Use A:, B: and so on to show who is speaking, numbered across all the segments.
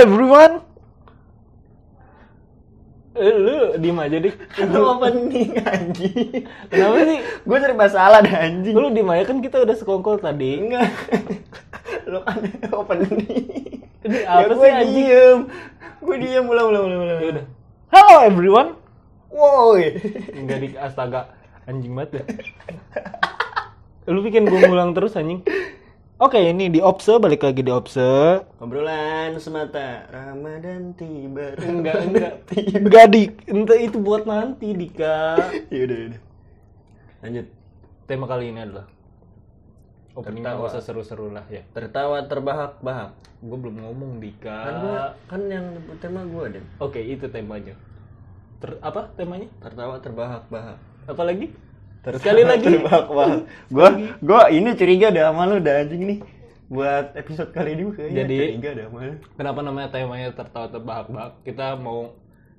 A: everyone. Eh, lu diem aja dik.
B: Lu opening anjing.
A: Kenapa sih?
B: Gue serba salah dah anjing.
A: Lu diem aja kan kita udah sekongkol tadi.
B: Enggak. Lu kan opening.
A: Ini
B: Ya
A: apa
B: gue
A: sih anjing?
B: diem. Gue diem ulang ulang ulang ulang.
A: Ya udah. Hello everyone.
B: Woi.
A: Enggak dik astaga anjing banget ya. Lu bikin gue ngulang terus anjing. Oke, ini di Opse balik lagi di Opse.
B: Obrolan semata Ramadan tiba.
A: Enggak, enggak. Enggak dik. Entah itu buat nanti Dika.
B: Ya udah udah. Lanjut.
A: Tema kali ini adalah openingnya
B: Tertawa.
A: usah seru-seru lah ya.
B: Tertawa terbahak-bahak.
A: Gue belum ngomong Dika.
B: Kan gua kan yang tema gua deh.
A: Oke, itu temanya. Ter apa temanya?
B: Tertawa terbahak-bahak.
A: Apa lagi? Sekali lagi.
B: Gua gua ini curiga dah sama lu dah anjing nih. Buat episode kali ini kayaknya
A: Jadi-
B: curiga dah sama lu.
A: Kenapa namanya temanya tertawa terbahak-bahak? Kita mau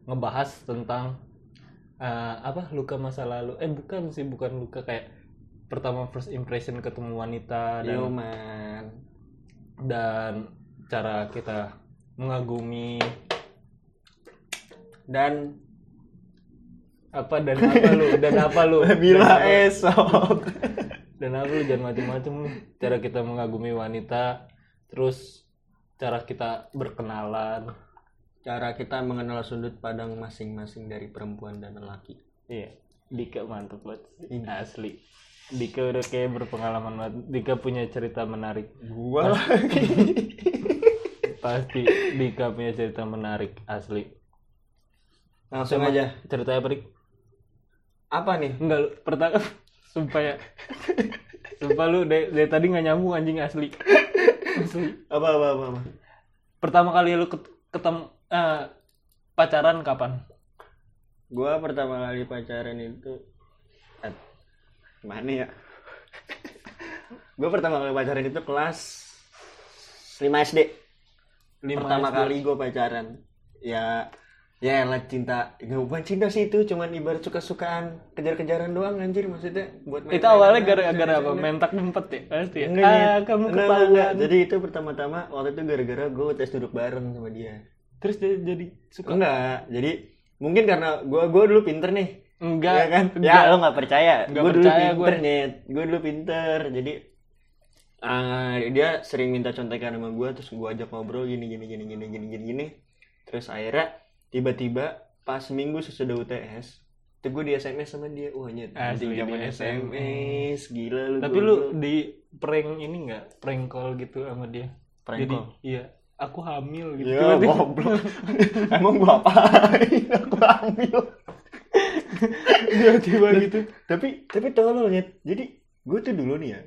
A: ngebahas tentang eh, apa luka masa lalu. Eh bukan sih, bukan luka kayak pertama first impression ketemu wanita dan
B: Yo man.
A: dan cara kita mengagumi
B: Dan
A: apa dan apa lu? Dan apa lu?
B: Bila
A: dan apa,
B: esok.
A: dan apa lu? Jangan macam-macam lu cara kita mengagumi wanita terus cara kita berkenalan.
B: Cara kita mengenal sudut pandang masing-masing dari perempuan dan lelaki.
A: iya. Dika mantep banget asli. Dika udah kayak berpengalaman banget. Dika punya cerita menarik.
B: Gua lagi.
A: pasti Dika punya cerita menarik asli.
B: Langsung aja.
A: ceritanya apa Dik?
B: Apa nih?
A: enggak lu pertama sumpah ya sumpah lu dari, dari tadi nggak nyambung anjing asli asli
B: Apa apa apa? apa?
A: pertama kali lu ket- ketemu eh, pacaran kapan
B: Gua pertama kali pacaran itu eh, mana ya? Gua pertama kali pacaran itu kelas 5 SD.
A: Lima
B: pertama
A: SD.
B: kali gue pacaran. Ya ya lah cinta nggak bukan cinta sih itu cuman ibarat suka-sukaan kejar-kejaran doang anjir maksudnya buat main-
A: itu awalnya gara-gara apa mentak ngumpet ya pasti ya
B: Enggak,
A: ah kamu
B: Enggak, enggak, Jadi itu pertama-tama waktu itu gara-gara gue tes duduk bareng sama dia.
A: terus dia jadi suka
B: Enggak, jadi mungkin karena gue gue dulu pinter nih.
A: enggak
B: ya kan?
A: enggak.
B: Ya lo nggak percaya. Gue dulu pinter
A: gue.
B: nih. Gue dulu pinter. Jadi ah, dia sering minta contekan sama gue, terus gue ajak ngobrol gini gini gini gini gini gini gini. Terus akhirnya tiba-tiba pas minggu sesudah UTS, itu gue di SMS sama dia. Wah nyet,
A: Asli,
B: anjing zaman
A: di
B: SMS, gila lu.
A: tapi lu di prank ini enggak prank call gitu sama dia
B: Prank
A: jadi
B: call?
A: iya aku hamil gitu
B: Ya goblok. Emang gua apain? Aku hamil.
A: tiba-tiba gitu
B: tapi tapi tolol ya. Jadi gue tuh dulu nih ya.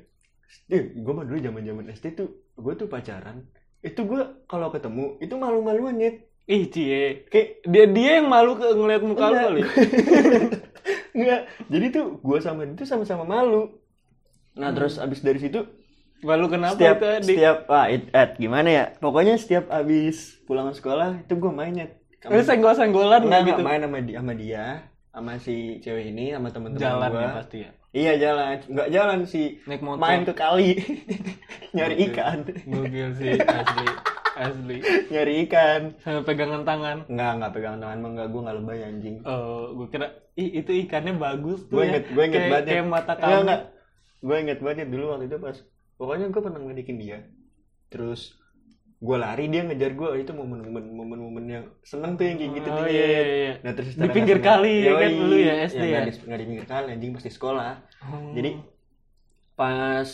B: Eh, gue mah dulu zaman zaman SD tuh gue tuh pacaran. Itu gue kalau ketemu itu malu-maluan ya.
A: Ih cie
B: Kayak
A: dia dia yang malu ke ngeliat muka lu kali
B: enggak. Jadi tuh gue sama dia tuh sama-sama malu. Nah terus abis dari situ
A: malu kenapa
B: setiap
A: itu
B: setiap ah it, Ed, gimana ya? Pokoknya setiap abis pulang sekolah itu gue mainnya.
A: Lu senggol-senggolan
B: Enggak,
A: gitu
B: main sama dia, sama dia, sama si cewek ini, sama temen-temen
A: jalan
B: gua.
A: ya pasti ya
B: Iya jalan, enggak jalan sih.
A: Naik motor.
B: Main ke kali, nyari ikan,
A: Gokil sih asli asli
B: nyari ikan.
A: sampai pegangan tangan
B: Enggak, enggak pegang tangan, mah enggak, gue enggak lebay anjing.
A: oh gue kira ih itu ikannya bagus tuh
B: Gue
A: ya
B: inget, gue inget
A: kayak,
B: banget.
A: kayak mata kamu
B: enggak. Gue inget banget dulu waktu itu pas, pokoknya gue pernah ngedikin dia. Terus gue lari dia ngejar gue itu momen-momen momen-momen yang seneng tuh yang kayak gitu
A: Oh, iya,
B: Nyet.
A: iya, iya.
B: nah terus
A: Di pinggir
B: nggak
A: kali ya kan, dulu ya, SD
B: nggak
A: ya?
B: di, nggak di pinggir kali anjing pasti sekolah
A: Oh.
B: jadi pas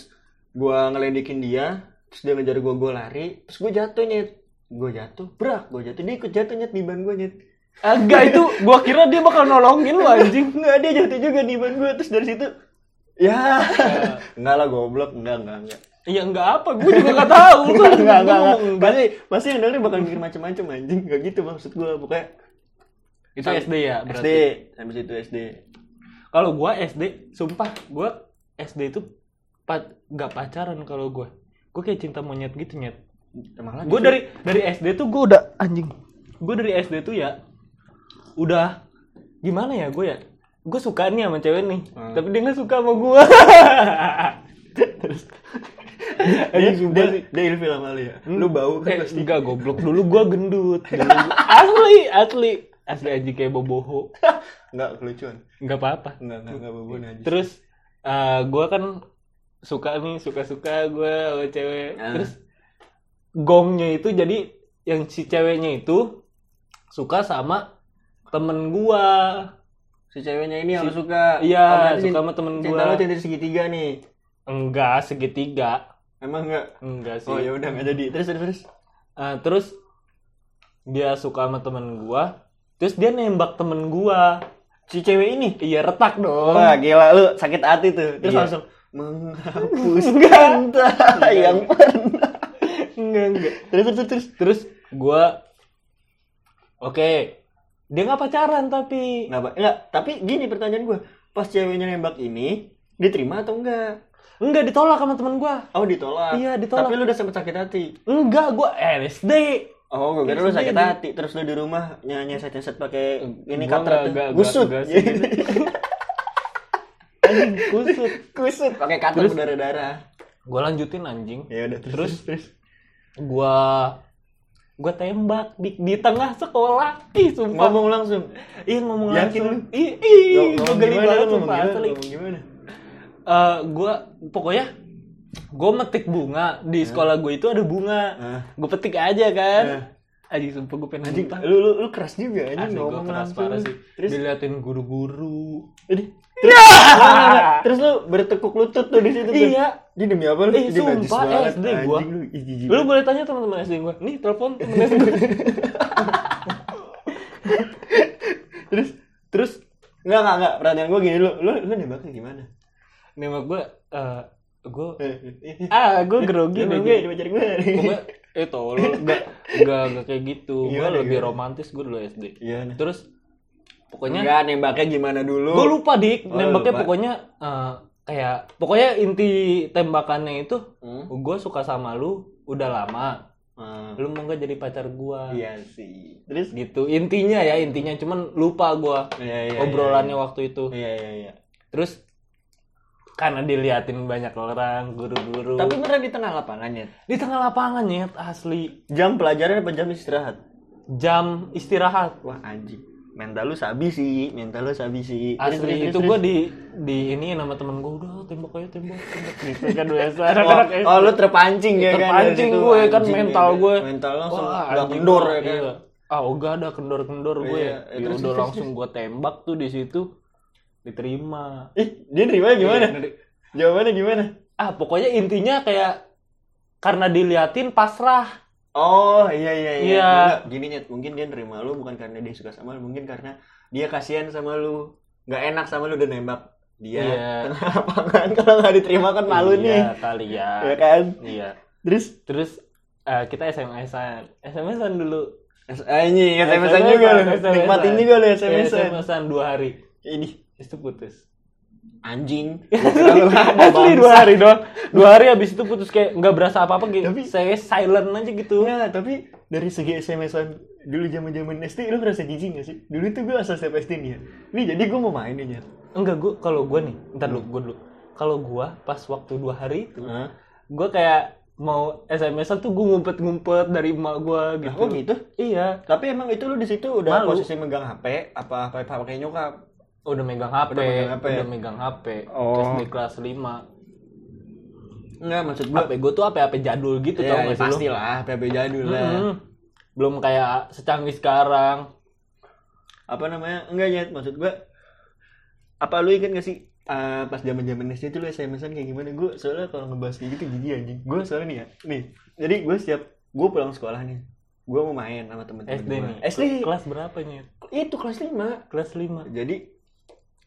B: gua ngeledekin dia terus dia ngejar gua gua lari terus gua jatuh nyet. Gua jatuh brak gua jatuh. Dia ikut jatuh nyet di ban gua nyet.
A: Enggak itu gua kira dia bakal nolongin lu anjing.
B: enggak dia jatuh juga di ban gua. Terus dari situ ya. Enggak lah goblok. Enggak enggak enggak.
A: Iya enggak apa, gua juga enggak tahu.
B: enggak enggak enggak, enggak. pasti pasti yang dengerin bakal mikir macam-macam anjing. Enggak gitu maksud gua pokoknya.
A: Itu SD ya berarti.
B: SD habis itu SD
A: Kalau gua SD, sumpah gua SD itu pa gak pacaran kalau gua. Gua kayak cinta monyet gitu nyet. Gue dari dari SD tuh gue udah anjing. Gue dari SD tuh ya udah gimana ya gue ya. Gue suka nih sama cewek nih,
B: Hmm.
A: tapi dia nggak suka sama gue.
B: terus dia, dia, dia ilfil sama lu ya lu bau kan
A: Eh,
B: pasti
A: enggak goblok dulu gua gendut. Dulu gua- asli, asli. Asli aja kayak boboho.
B: enggak kelucuan
A: Enggak apa-apa.
B: enggak enggak enggak bau aja
A: Terus eh gua kan suka nih, suka-suka gua sama cewek.
B: Ah.
A: Terus gongnya itu jadi yang si ceweknya itu suka sama temen gua.
B: si ceweknya ini yang
A: Si-
B: suka
A: Iya,
B: Oh,
A: suka sama temen
B: cinta
A: gua.
B: lu cinta segitiga nih
A: Enggak, segitiga.
B: emang enggak
A: Enggak sih.
B: oh ya udah enggak jadi terus terus terus
A: Ah, terus dia suka sama temen gua. Terus dia nembak temen gua.
B: si cewek ini
A: Iya retak dong.
B: wah gila lu sakit hati tuh terus
A: Iya.
B: langsung menghapus cinta yang pernah
A: enggak enggak.
B: terus terus terus
A: Terus gua Oke. Dia nggak pacaran tapi
B: Nggak, Pak. Nggak, tapi gini pertanyaan gue. Pas ceweknya nembak ini, diterima atau enggak?
A: enggak ditolak sama temen gua.
B: Oh, ditolak.
A: Iya, ditolak.
B: Tapi lu udah sempet sakit hati.
A: Enggak, gua LSD.
B: Oh, gue kira lu sakit hati. Terus lu di rumah nyanyi nyeset-nyeset pakai ini
A: nggak-
B: Gusut.
A: nggak- nggak sih. Anjing kusut.
B: Gusut pakai katret
A: Terus?
B: berdarah-darah.
A: Gua lanjutin anjing.
B: Ya udah terus
A: Terus?
B: terus.
A: Gua gua tembak di, di tengah sekolah. Ih, sumpah.
B: Ngomong langsung.
A: Ih, ngomong
B: Yakin
A: langsung. Ih, ih, gua geli banget sumpah
B: gimana,
A: asli.
B: ngomong gimana?
A: Eh, gua pokoknya gua metik bunga di sekolah gue itu ada bunga.
B: Nah,
A: Gue petik aja kan.
B: Nah.
A: Anjing sumpah gue pengen
B: anjing, lu, lu, lu keras juga anjing
A: Asli gue
B: ngomong
A: keras
B: langsung.
A: parah sih.
B: Terus,
A: Diliatin guru-guru.
B: Ini, terus, nggak. terus lu bertekuk lutut tuh di situ tuh.
A: Iya.
B: Ini demi apa lu?
A: Eh,
B: najis
A: sumpah,
B: banget,
A: SD gua.
B: anjing lu.
A: Lu boleh tanya teman-teman SD gue. Nih telepon temen SD gue.
B: terus terus nggak nggak nggak pertanyaan gue gini lu lu lu nembaknya gimana
A: Nembak gue. eh gue
B: eh
A: ah gue grogi
B: gue
A: nih gue.
B: pacar gue
A: Pokoknya eh tolol enggak enggak enggak kayak gitu. Gue
B: Gimana,
A: lebih romantis gue dulu SD.
B: iya
A: Terus pokoknya
B: Enggak, nembaknya gimana dulu?
A: Gue lupa dik.
B: Oh,
A: nembaknya
B: lupa.
A: pokoknya eh, kayak pokoknya inti tembakannya itu
B: Hmm?
A: gue suka sama lu udah lama.
B: Ah,
A: lu mau gak jadi pacar gua?
B: Iya sih. Terus?
A: Gitu. Intinya ya intinya. Cuman lupa gua
B: iya, iya,
A: obrolannya
B: iya,
A: waktu itu.
B: Iya iya iya.
A: Terus karena diliatin banyak orang guru-guru.
B: Tapi beneran di tengah lapangan ya
A: di tengah lapangan nyet asli.
B: Jam pelajaran apa jam istirahat?
A: Jam istirahat.
B: Wah anjing mental lu sabi sih mental lu sabi sih.
A: Asli
B: terus,
A: itu gua di di ini nama temen gua udah tembak aja tembak tembak. Gitu kan biasa.
B: Oh,
A: SD.
B: oh, lu terpancing ya kan
A: terpancing gue kan
B: anjing,
A: mental
B: ya,
A: gue
B: mental langsung
A: Wah,
B: udah kendor ya kan.
A: Iya. ah enggak ada kendor-kendor gue
B: Iya,
A: ya
B: terus,
A: udah langsung gue tembak tuh di situ. Diterima.
B: Ih dia nerima gimana?
A: Iya,
B: jawabannya gimana?
A: Ah pokoknya intinya kayak karena diliatin pasrah
B: Oh iya iya iya.
A: Iya.
B: Enggak, gini nyet, mungkin dia nerima lu bukan karena dia suka sama lu, mungkin karena dia kasihan sama lu, nggak enak sama lu udah nembak dia.
A: Iya.
B: Tengah lapangan kalau nggak diterima kan malu nih,
A: iya, kali ya.
B: Ya kan?
A: iya.
B: Terus?
A: Terus eh, kita SMS-an SMS-an dulu.
B: Anjing SMS-an
A: SMS-an,
B: juga lu, nikmatin juga lu SMS-an.
A: SMS-an dua hari.
B: Ini.
A: Itu putus
B: anjing.
A: Asli dua hari doang dua hari habis itu putus kayak nggak berasa apa apa gitu
B: Tapi-
A: saya silent aja gitu
B: Nggak, tapi dari segi SMS-an dulu zaman zaman SD lu ngerasa jijik gak sih? Dulu tuh gue asal setiap SD nih ya. Nih jadi gue mau main nih Nyet.
A: enggak gue kalau gue nih ntar dulu gue dulu kalau gue pas waktu dua hari itu
B: Hah?
A: gue kayak mau SMS-an tuh gue ngumpet-ngumpet dari emak gue gitu.
B: Oh gitu?
A: Iya,
B: Tapi emang itu lu di situ udah
A: Malu.
B: posisi megang HP apa apa pakai nyokap?
A: Udah megang HP,
B: Udah megang HP.
A: udah megang HP.
B: Oh.
A: SD kelas 5.
B: Enggak maksud gua
A: HP gue tuh HP HP jadul gitu tau
B: ya,
A: gak sih
B: pasti lah PB jadul lah.
A: Mm-mm. Belum kayak secanggih sekarang.
B: Apa namanya? Enggak ya, maksud gua apa lu inget gak sih eh, pas zaman zaman SD itu lu SMS-an kayak gimana? Gue soalnya kalau ngebahas kayak gitu jijik anjing. Gue soalnya nih ya, nih. Jadi gue setiap gue pulang sekolah nih, gue mau main sama temen-temen
A: SD nih.
B: SD
A: Kelas berapa nih?
B: itu kelas 5
A: Kelas 5.
B: Jadi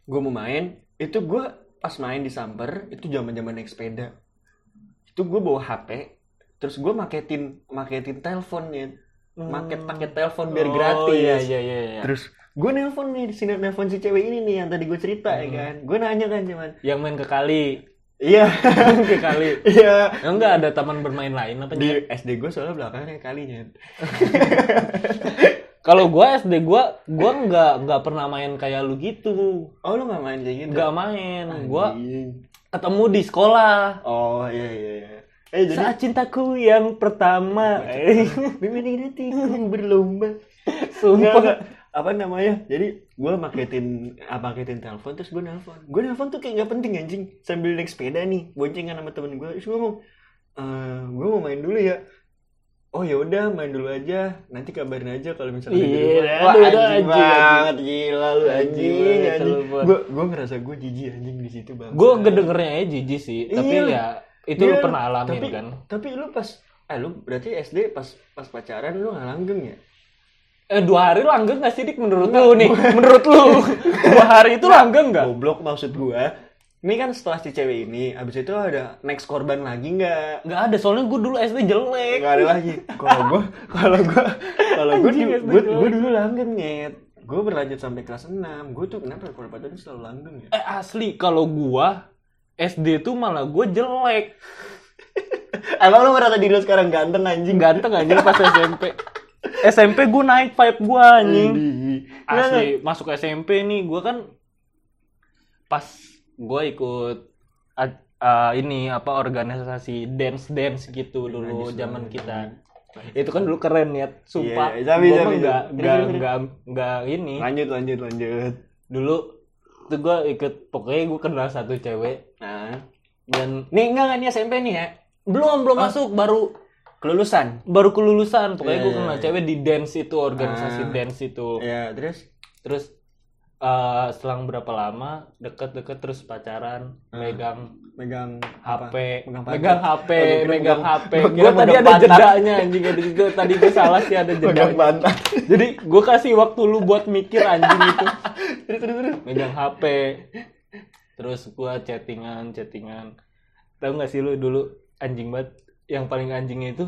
B: gue mau main, itu gue pas main di Samper itu zaman zaman naik sepeda. Itu gue bawa HP, terus gue maketin maketin telepon ya, maket paket telepon biar
A: Oh,
B: gratis.
A: Iya, iya, iya. iya.
B: Terus gue nelpon nih, sini nelpon si cewek ini nih yang tadi gue cerita ya
A: Hmm.
B: kan. Gue nanya kan cuman,
A: Yang main ke kali.
B: iya,
A: ke kali.
B: iya.
A: Ya, enggak ada taman bermain lain apa
B: Di? SD gue soalnya belakangnya kalinya.
A: Kalau gua SD gua gua nggak nggak pernah main kayak lu gitu.
B: Oh lu gak main kayak gitu?
A: Nggak main. Gua
B: Anjing.
A: ketemu di sekolah.
B: Oh iya iya iya. Eh jadi
A: Saat cintaku yang pertama.
B: Memang berlomba.
A: Sumpah.
B: Apa namanya? Jadi gue maketin apa maketin telepon terus gue nelpon. Gue nelpon tuh kayak gak penting anjing. Sambil naik sepeda nih, boncengan sama temen gue. Terus gue ngomong, eh gue mau main dulu ya. Oh ya udah main dulu aja. Nanti kabarin aja kalau misalnya
A: Iya,
B: Wah, anjing
A: anjing,
B: banget gila lu
A: Anjing
B: anjing
A: banget,
B: anjing. Gue gue ngerasa gue jijik anjing di situ bang.
A: Gue kedengernya aja jijik sih, tapi
B: Iya.
A: ya itu
B: Iya,
A: lu pernah alamin
B: tapi,
A: kan.
B: Tapi lu pas eh lu berarti SD pas pas pacaran lu nggak langgeng ya?
A: Eh dua hari langgeng gak sih dik menurut lu nih? Menurut lu dua hari itu langgeng gak?
B: Goblok maksud gua. Ini kan setelah si cewek ini, abis itu ada next korban lagi nggak?
A: Gak ada soalnya gue dulu SD jelek.
B: Nggak ada lagi. Kalau gua, kalau gua, kalau gua,
A: jelek.
B: gua dulu langgeng nyet. Gua berlanjut sampai kelas 6. Gua tuh kenapa kalau pacaran selalu langgeng ya?
A: Eh asli kalau gua SD tuh malah gue jelek.
B: Emang lu merasa diri lu sekarang ganteng anjing?
A: Ganteng anjing pas SMP. SMP gue naik vibe gue anjing. Asli masuk SMP nih gue kan pas gue ikut ad- uh, ini apa organisasi dance dance gitu dulu zaman kita. Itu kan dulu keren ya, sumpah.
B: Iya,
A: Gua
B: tapi-
A: mah nggak nggak nggak nggak ini.
B: Lanjut, lanjut, lanjut.
A: Dulu tuh gue ikut pokoknya gue kenal satu cewek
B: Nah,
A: dan
B: nih enggak ini SMP nih ya?
A: belum belum masuk baru
B: Kelulusan.
A: baru kelulusan pokoknya
B: Iya,
A: gue
B: iya,
A: kenal
B: iya.
A: cewek di dance itu organisasi
B: Ah.
A: dance itu
B: Ya, terus
A: terus eh, selang berapa lama deket-deket terus pacaran
B: Ah.
A: megang
B: megang
A: HP
B: Megang
A: megang HP
B: Oh, kira
A: megang HP gue tadi ada
B: pantat.
A: jedanya anjing ada juga. Tadi gue salah sih ada
B: pantat.
A: jadi gue kasih waktu lu buat mikir anjing itu.
B: Terus terus terus.
A: megang HP terus gue chattingan chattingan. Tahu nggak sih lu dulu anjing banget? Yang paling anjingnya itu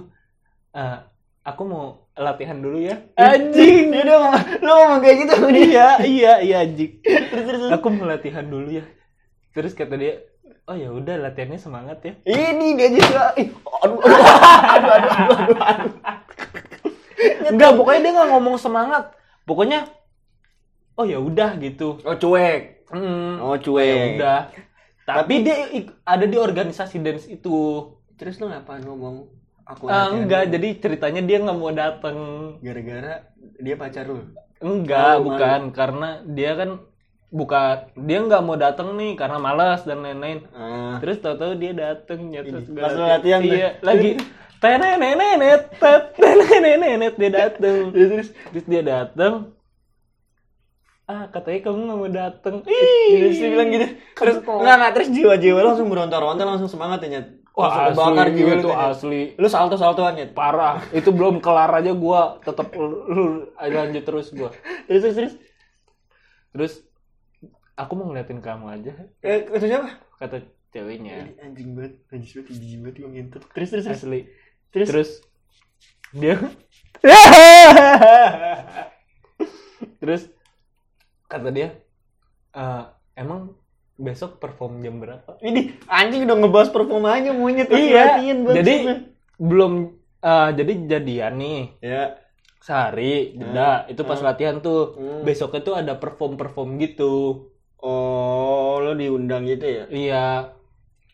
A: eh, aku mau latihan dulu ya anjing
B: Ya udah ngomong, lu ngomong kayak gitu sama dia.
A: iya iya iya anjing
B: Terus terus. terus.
A: aku mau latihan dulu ya terus kata dia oh ya udah latihannya semangat ya
B: Ini dia juga. Ih, aduh, aduh, aduh, aduh, aduh, aduh, aduh.
A: enggak pokoknya dia nggak ngomong semangat pokoknya oh ya udah gitu
B: Oh cuek.
A: Hmm,
B: Oh
A: ya
B: cuek.
A: udah tapi dia ik- ada di organisasi dance itu
B: Terus lu ngapain ngomong? Aku latihan
A: enggak jadi ceritanya dia nggak mau dateng
B: gara-gara dia pacar lu.
A: enggak
B: Oh,
A: bukan karena dia kan bukan dia nggak mau dateng nih karena malas dan lain-lain
B: Ah.
A: terus tahu-tahu dia dateng nyata
B: Ini, pas latihan
A: iya lagi tenenenenet tenenenenet dia dateng
B: Terus terus.
A: terus dia dateng ah katanya kamu nggak mau dateng
B: Terus dia bilang gitu. Terus
A: Kesel.
B: enggak enggak terus jiwa-jiwa langsung berontar-ontar langsung semangat ya.
A: Wah asli
B: kebakar jiwa lu
A: itu asli
B: Lu salto-saltoan nyet.
A: parah itu belum kelar aja gua tetap lu lanjut terus gua
B: Terus terus terus.
A: terus aku mau ngeliatin kamu aja
B: Eh, kata siapa?
A: kata ceweknya
B: anjing banget, anjing banget, anjing banget yang ngintip. Terus terus terus.
A: asli
B: Terus,
A: terus dia terus kata dia "Eh, emang besok perform jam berapa?
B: Ini anjing udah ngebahas performanya monyet masih
A: Iya, jadi
B: lu.
A: belum eh, jadi jadian nih.
B: Ya
A: sehari jeda. Itu pas
B: hmm.
A: latihan tuh.
B: Hmm.
A: besoknya tuh ada perform perform gitu.
B: Oh lo diundang gitu ya?
A: Iya.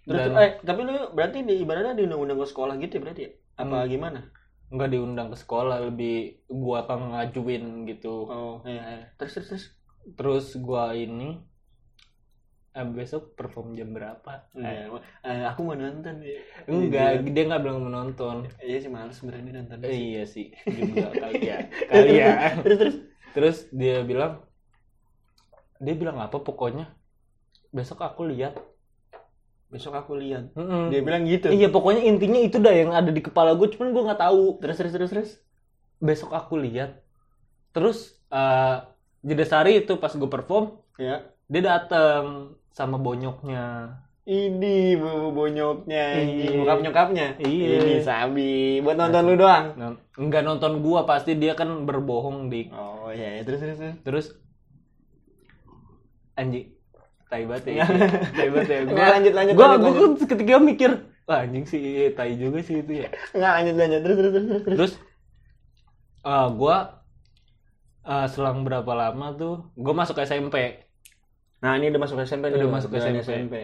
B: Terus
A: dan
B: eh tapi lu berarti di ibaratnya diundang-undang ke sekolah gitu ya berarti ya? Apa
A: Hmm.
B: gimana?
A: Nggak diundang ke sekolah lebih gua kan ngajuin gitu.
B: Oh iya, iya. terus terus terus?
A: Terus gua ini eh, besok perform jam berapa?
B: Eh, aku mau nonton. Ya.
A: enggak
B: Iya.
A: dia nggak bilang menonton
B: iya sih males sebenarnya nonton
A: Eh, iya sih. Juga kali ya. Kali ya.
B: terus terus.
A: Terus dia bilang dia bilang apa pokoknya? Besok aku lihat.
B: Besok aku lihat.
A: Mm-mm.
B: dia bilang gitu.
A: Iya pokoknya intinya itu dah yang ada di kepala gue cuman gue nggak tahu.
B: Terus terus terus terus.
A: Besok aku lihat. Terus eh jeda sehari itu pas gue perform
B: ya
A: dia dateng sama bonyoknya.
B: Ini bu bonyoknya ini bokap nyokapnya
A: Iya.
B: ini sabi. Buat nonton lu doang?
A: Nah, nggak nonton gua pasti dia kan berbohong di
B: oh iya iya. terus terus terus.
A: Terus anjing tai banget ya. Tai banget ya.
B: Nggak, lanjut, lanjut,
A: gua,
B: lanjut,
A: gua
B: lanjut.
A: ketika mikir wah anjing sih iya, tai juga sih itu ya.
B: Nggak lanjut lanjut. Terus terus terus terus.
A: Terus eh gua eh, selang berapa lama tuh gua masuk SMP
B: nah ini udah masuk SMP
A: Udah
B: nih,
A: masuk
B: jalan
A: SMP.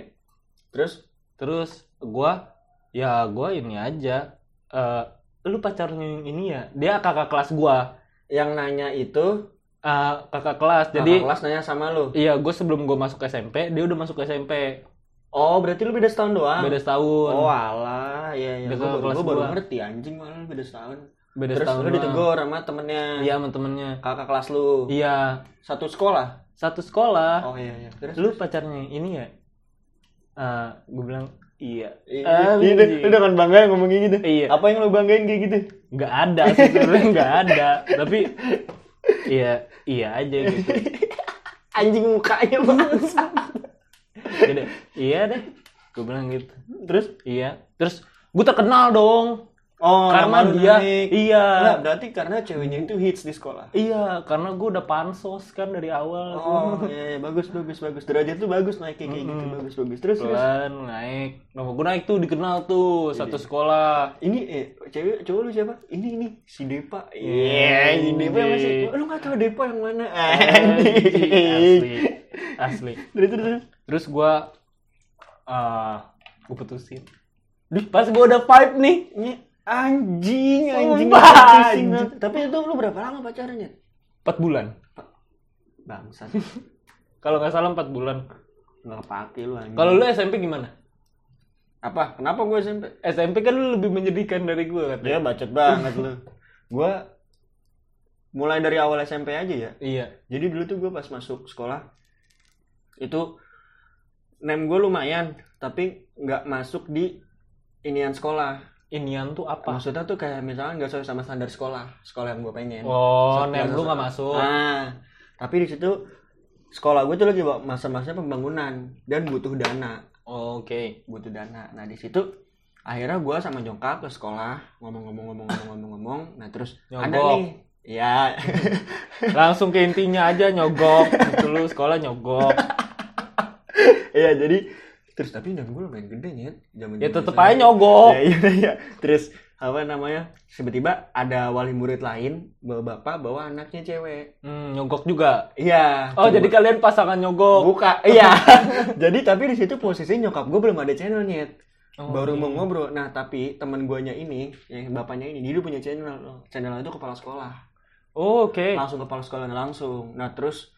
B: terus?
A: Terus gua ya gue ini aja. Eh lu pacarnya yang ini ya? Dia kakak kelas gua.
B: Yang nanya itu?
A: Eh, kakak kelas.
B: Jadi
A: jadi
B: kelas nanya sama lu?
A: iya gue sebelum gue masuk SMP dia udah masuk SMP
B: oh berarti lu beda setahun doang?
A: Beda setahun.
B: Oh alah. Iya iya.
A: Kakak
B: baru, gua baru
A: gua.
B: ngerti anjing malah lu beda setahun.
A: Beda
B: terus
A: setahun
B: lu
A: doang.
B: ditegur sama temennya?
A: Iya sama temennya.
B: Kakak kelas lu?
A: Iya.
B: Satu sekolah
A: satu sekolah
B: oh iya iya terus
A: lu pacarnya ini ya Eh gue bilang iya
B: Iya,
A: Anjing.
B: iya, lu dengan bangga ngomongnya gitu.
A: Iya.
B: Apa yang lu banggain kayak gitu?
A: nggak ada sih sebenarnya nggak ada tapi iya iya aja gitu
B: Anjing mukanya banget.
A: Jadi, iya deh gue bilang gitu
B: Terus?
A: iya terus gue terkenal dong
B: Oh,
A: karena dia
B: naik.
A: iya
B: Nah, berarti karena ceweknya itu hits di sekolah.
A: iya karena gue udah pansos kan dari awal
B: Oh, iya, iya, bagus, bagus, bagus. Derajat tuh bagus naik kayak gitu,
A: Mm-mm.
B: bagus, bagus. Terus, terus.
A: pelan naik nama gue naik tuh dikenal tuh satu sekolah
B: Ini eh cewek cowok lu siapa? Ini ini si Depa.
A: Iya,
B: Iya, si Depa yang masih. Lu nggak tahu Depa yang mana?
A: Asli asli
B: Terus terus. terus.
A: terus gue uh, gue putusin Duh, pas gue udah vibe nih
B: Ini Anjing, anjing. Putusin.
A: anjing.
B: Tapi itu lu berapa lama pacarannya?
A: 4 bulan
B: Bangsat.
A: kalau nggak salah 4 bulan
B: Nggak kepake lu anjing.
A: kalau lu SMP gimana
B: apa? Kenapa gue SMP?
A: SMP kan lu lebih menyedihkan dari gue katanya
B: Ya bacot banget lu. Gue mulai dari awal SMP aja ya.
A: iya
B: Jadi dulu tuh gue pas masuk sekolah itu nem gue lumayan, tapi nggak masuk di inian sekolah.
A: Inian tuh apa
B: Maksudnya tuh kayak misalnya nggak sesuai sama standar sekolah, sekolah yang gue pengen.
A: oh nem lu nggak masuk
B: Nah, tapi di situ sekolah gue tuh lagi masa-masa pembangunan dan butuh dana.
A: oke
B: butuh dana. Nah di situ akhirnya gue sama nyokap ke sekolah ngomong-ngomong-ngomong-ngomong-ngomong. Nah terus ada
A: Nyogok.
B: nih, ya
A: langsung ke intinya aja nyogok gitu lu sekolah nyogok
B: Iya jadi terus tapi dan gue lumayan gede ya zaman
A: ya tetep aja nyogok
B: Ya iya iya. Terus apa namanya? Tiba-tiba ada wali murid lain bawa bapak bawa anaknya cewek.
A: hmm, nyogok juga
B: Iya.
A: oh jadi kalian pasangan nyogok
B: buka. Iya. jadi tapi di situ posisi nyokap gue belum ada channelnya.
A: Oh,
B: Baru
A: iya.
B: mau ngobrol. Nah, tapi teman guanya ini, yang bapaknya ini, dia punya channel. Channel itu kepala sekolah.
A: Oh, oke
B: langsung kepala sekolahnya langsung. Nah terus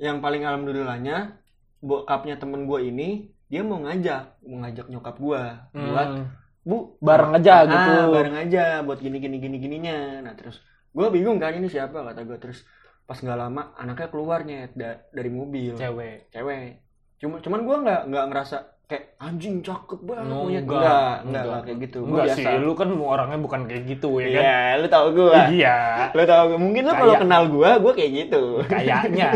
B: yang paling alhamdulillahnya bokapnya temen gue ini dia mau ngajak mau ngajak nyokap gue buat
A: Hmm,
B: bu
A: bareng aja
B: ah,
A: gitu.
B: bareng aja buat gini gini gini gininya nah terus gue bingung kan ini siapa kata gue terus pas nggak lama anaknya keluarnya dari mobil.
A: Cewek.
B: Cewek. Cuma cuman gue nggak nggak ngerasa kayak anjing cakep banget
A: No,
B: monyet.
A: enggak,
B: enggak, enggak,
A: enggak.
B: kayak gitu. Gua
A: enggak
B: biasa.
A: sih lu kan orangnya bukan kayak gitu ya kan?
B: iya lu tau gue
A: iya.
B: Lu tau gue mungkin lu kalau kenal gue gue kayak gitu.
A: Kayaknya.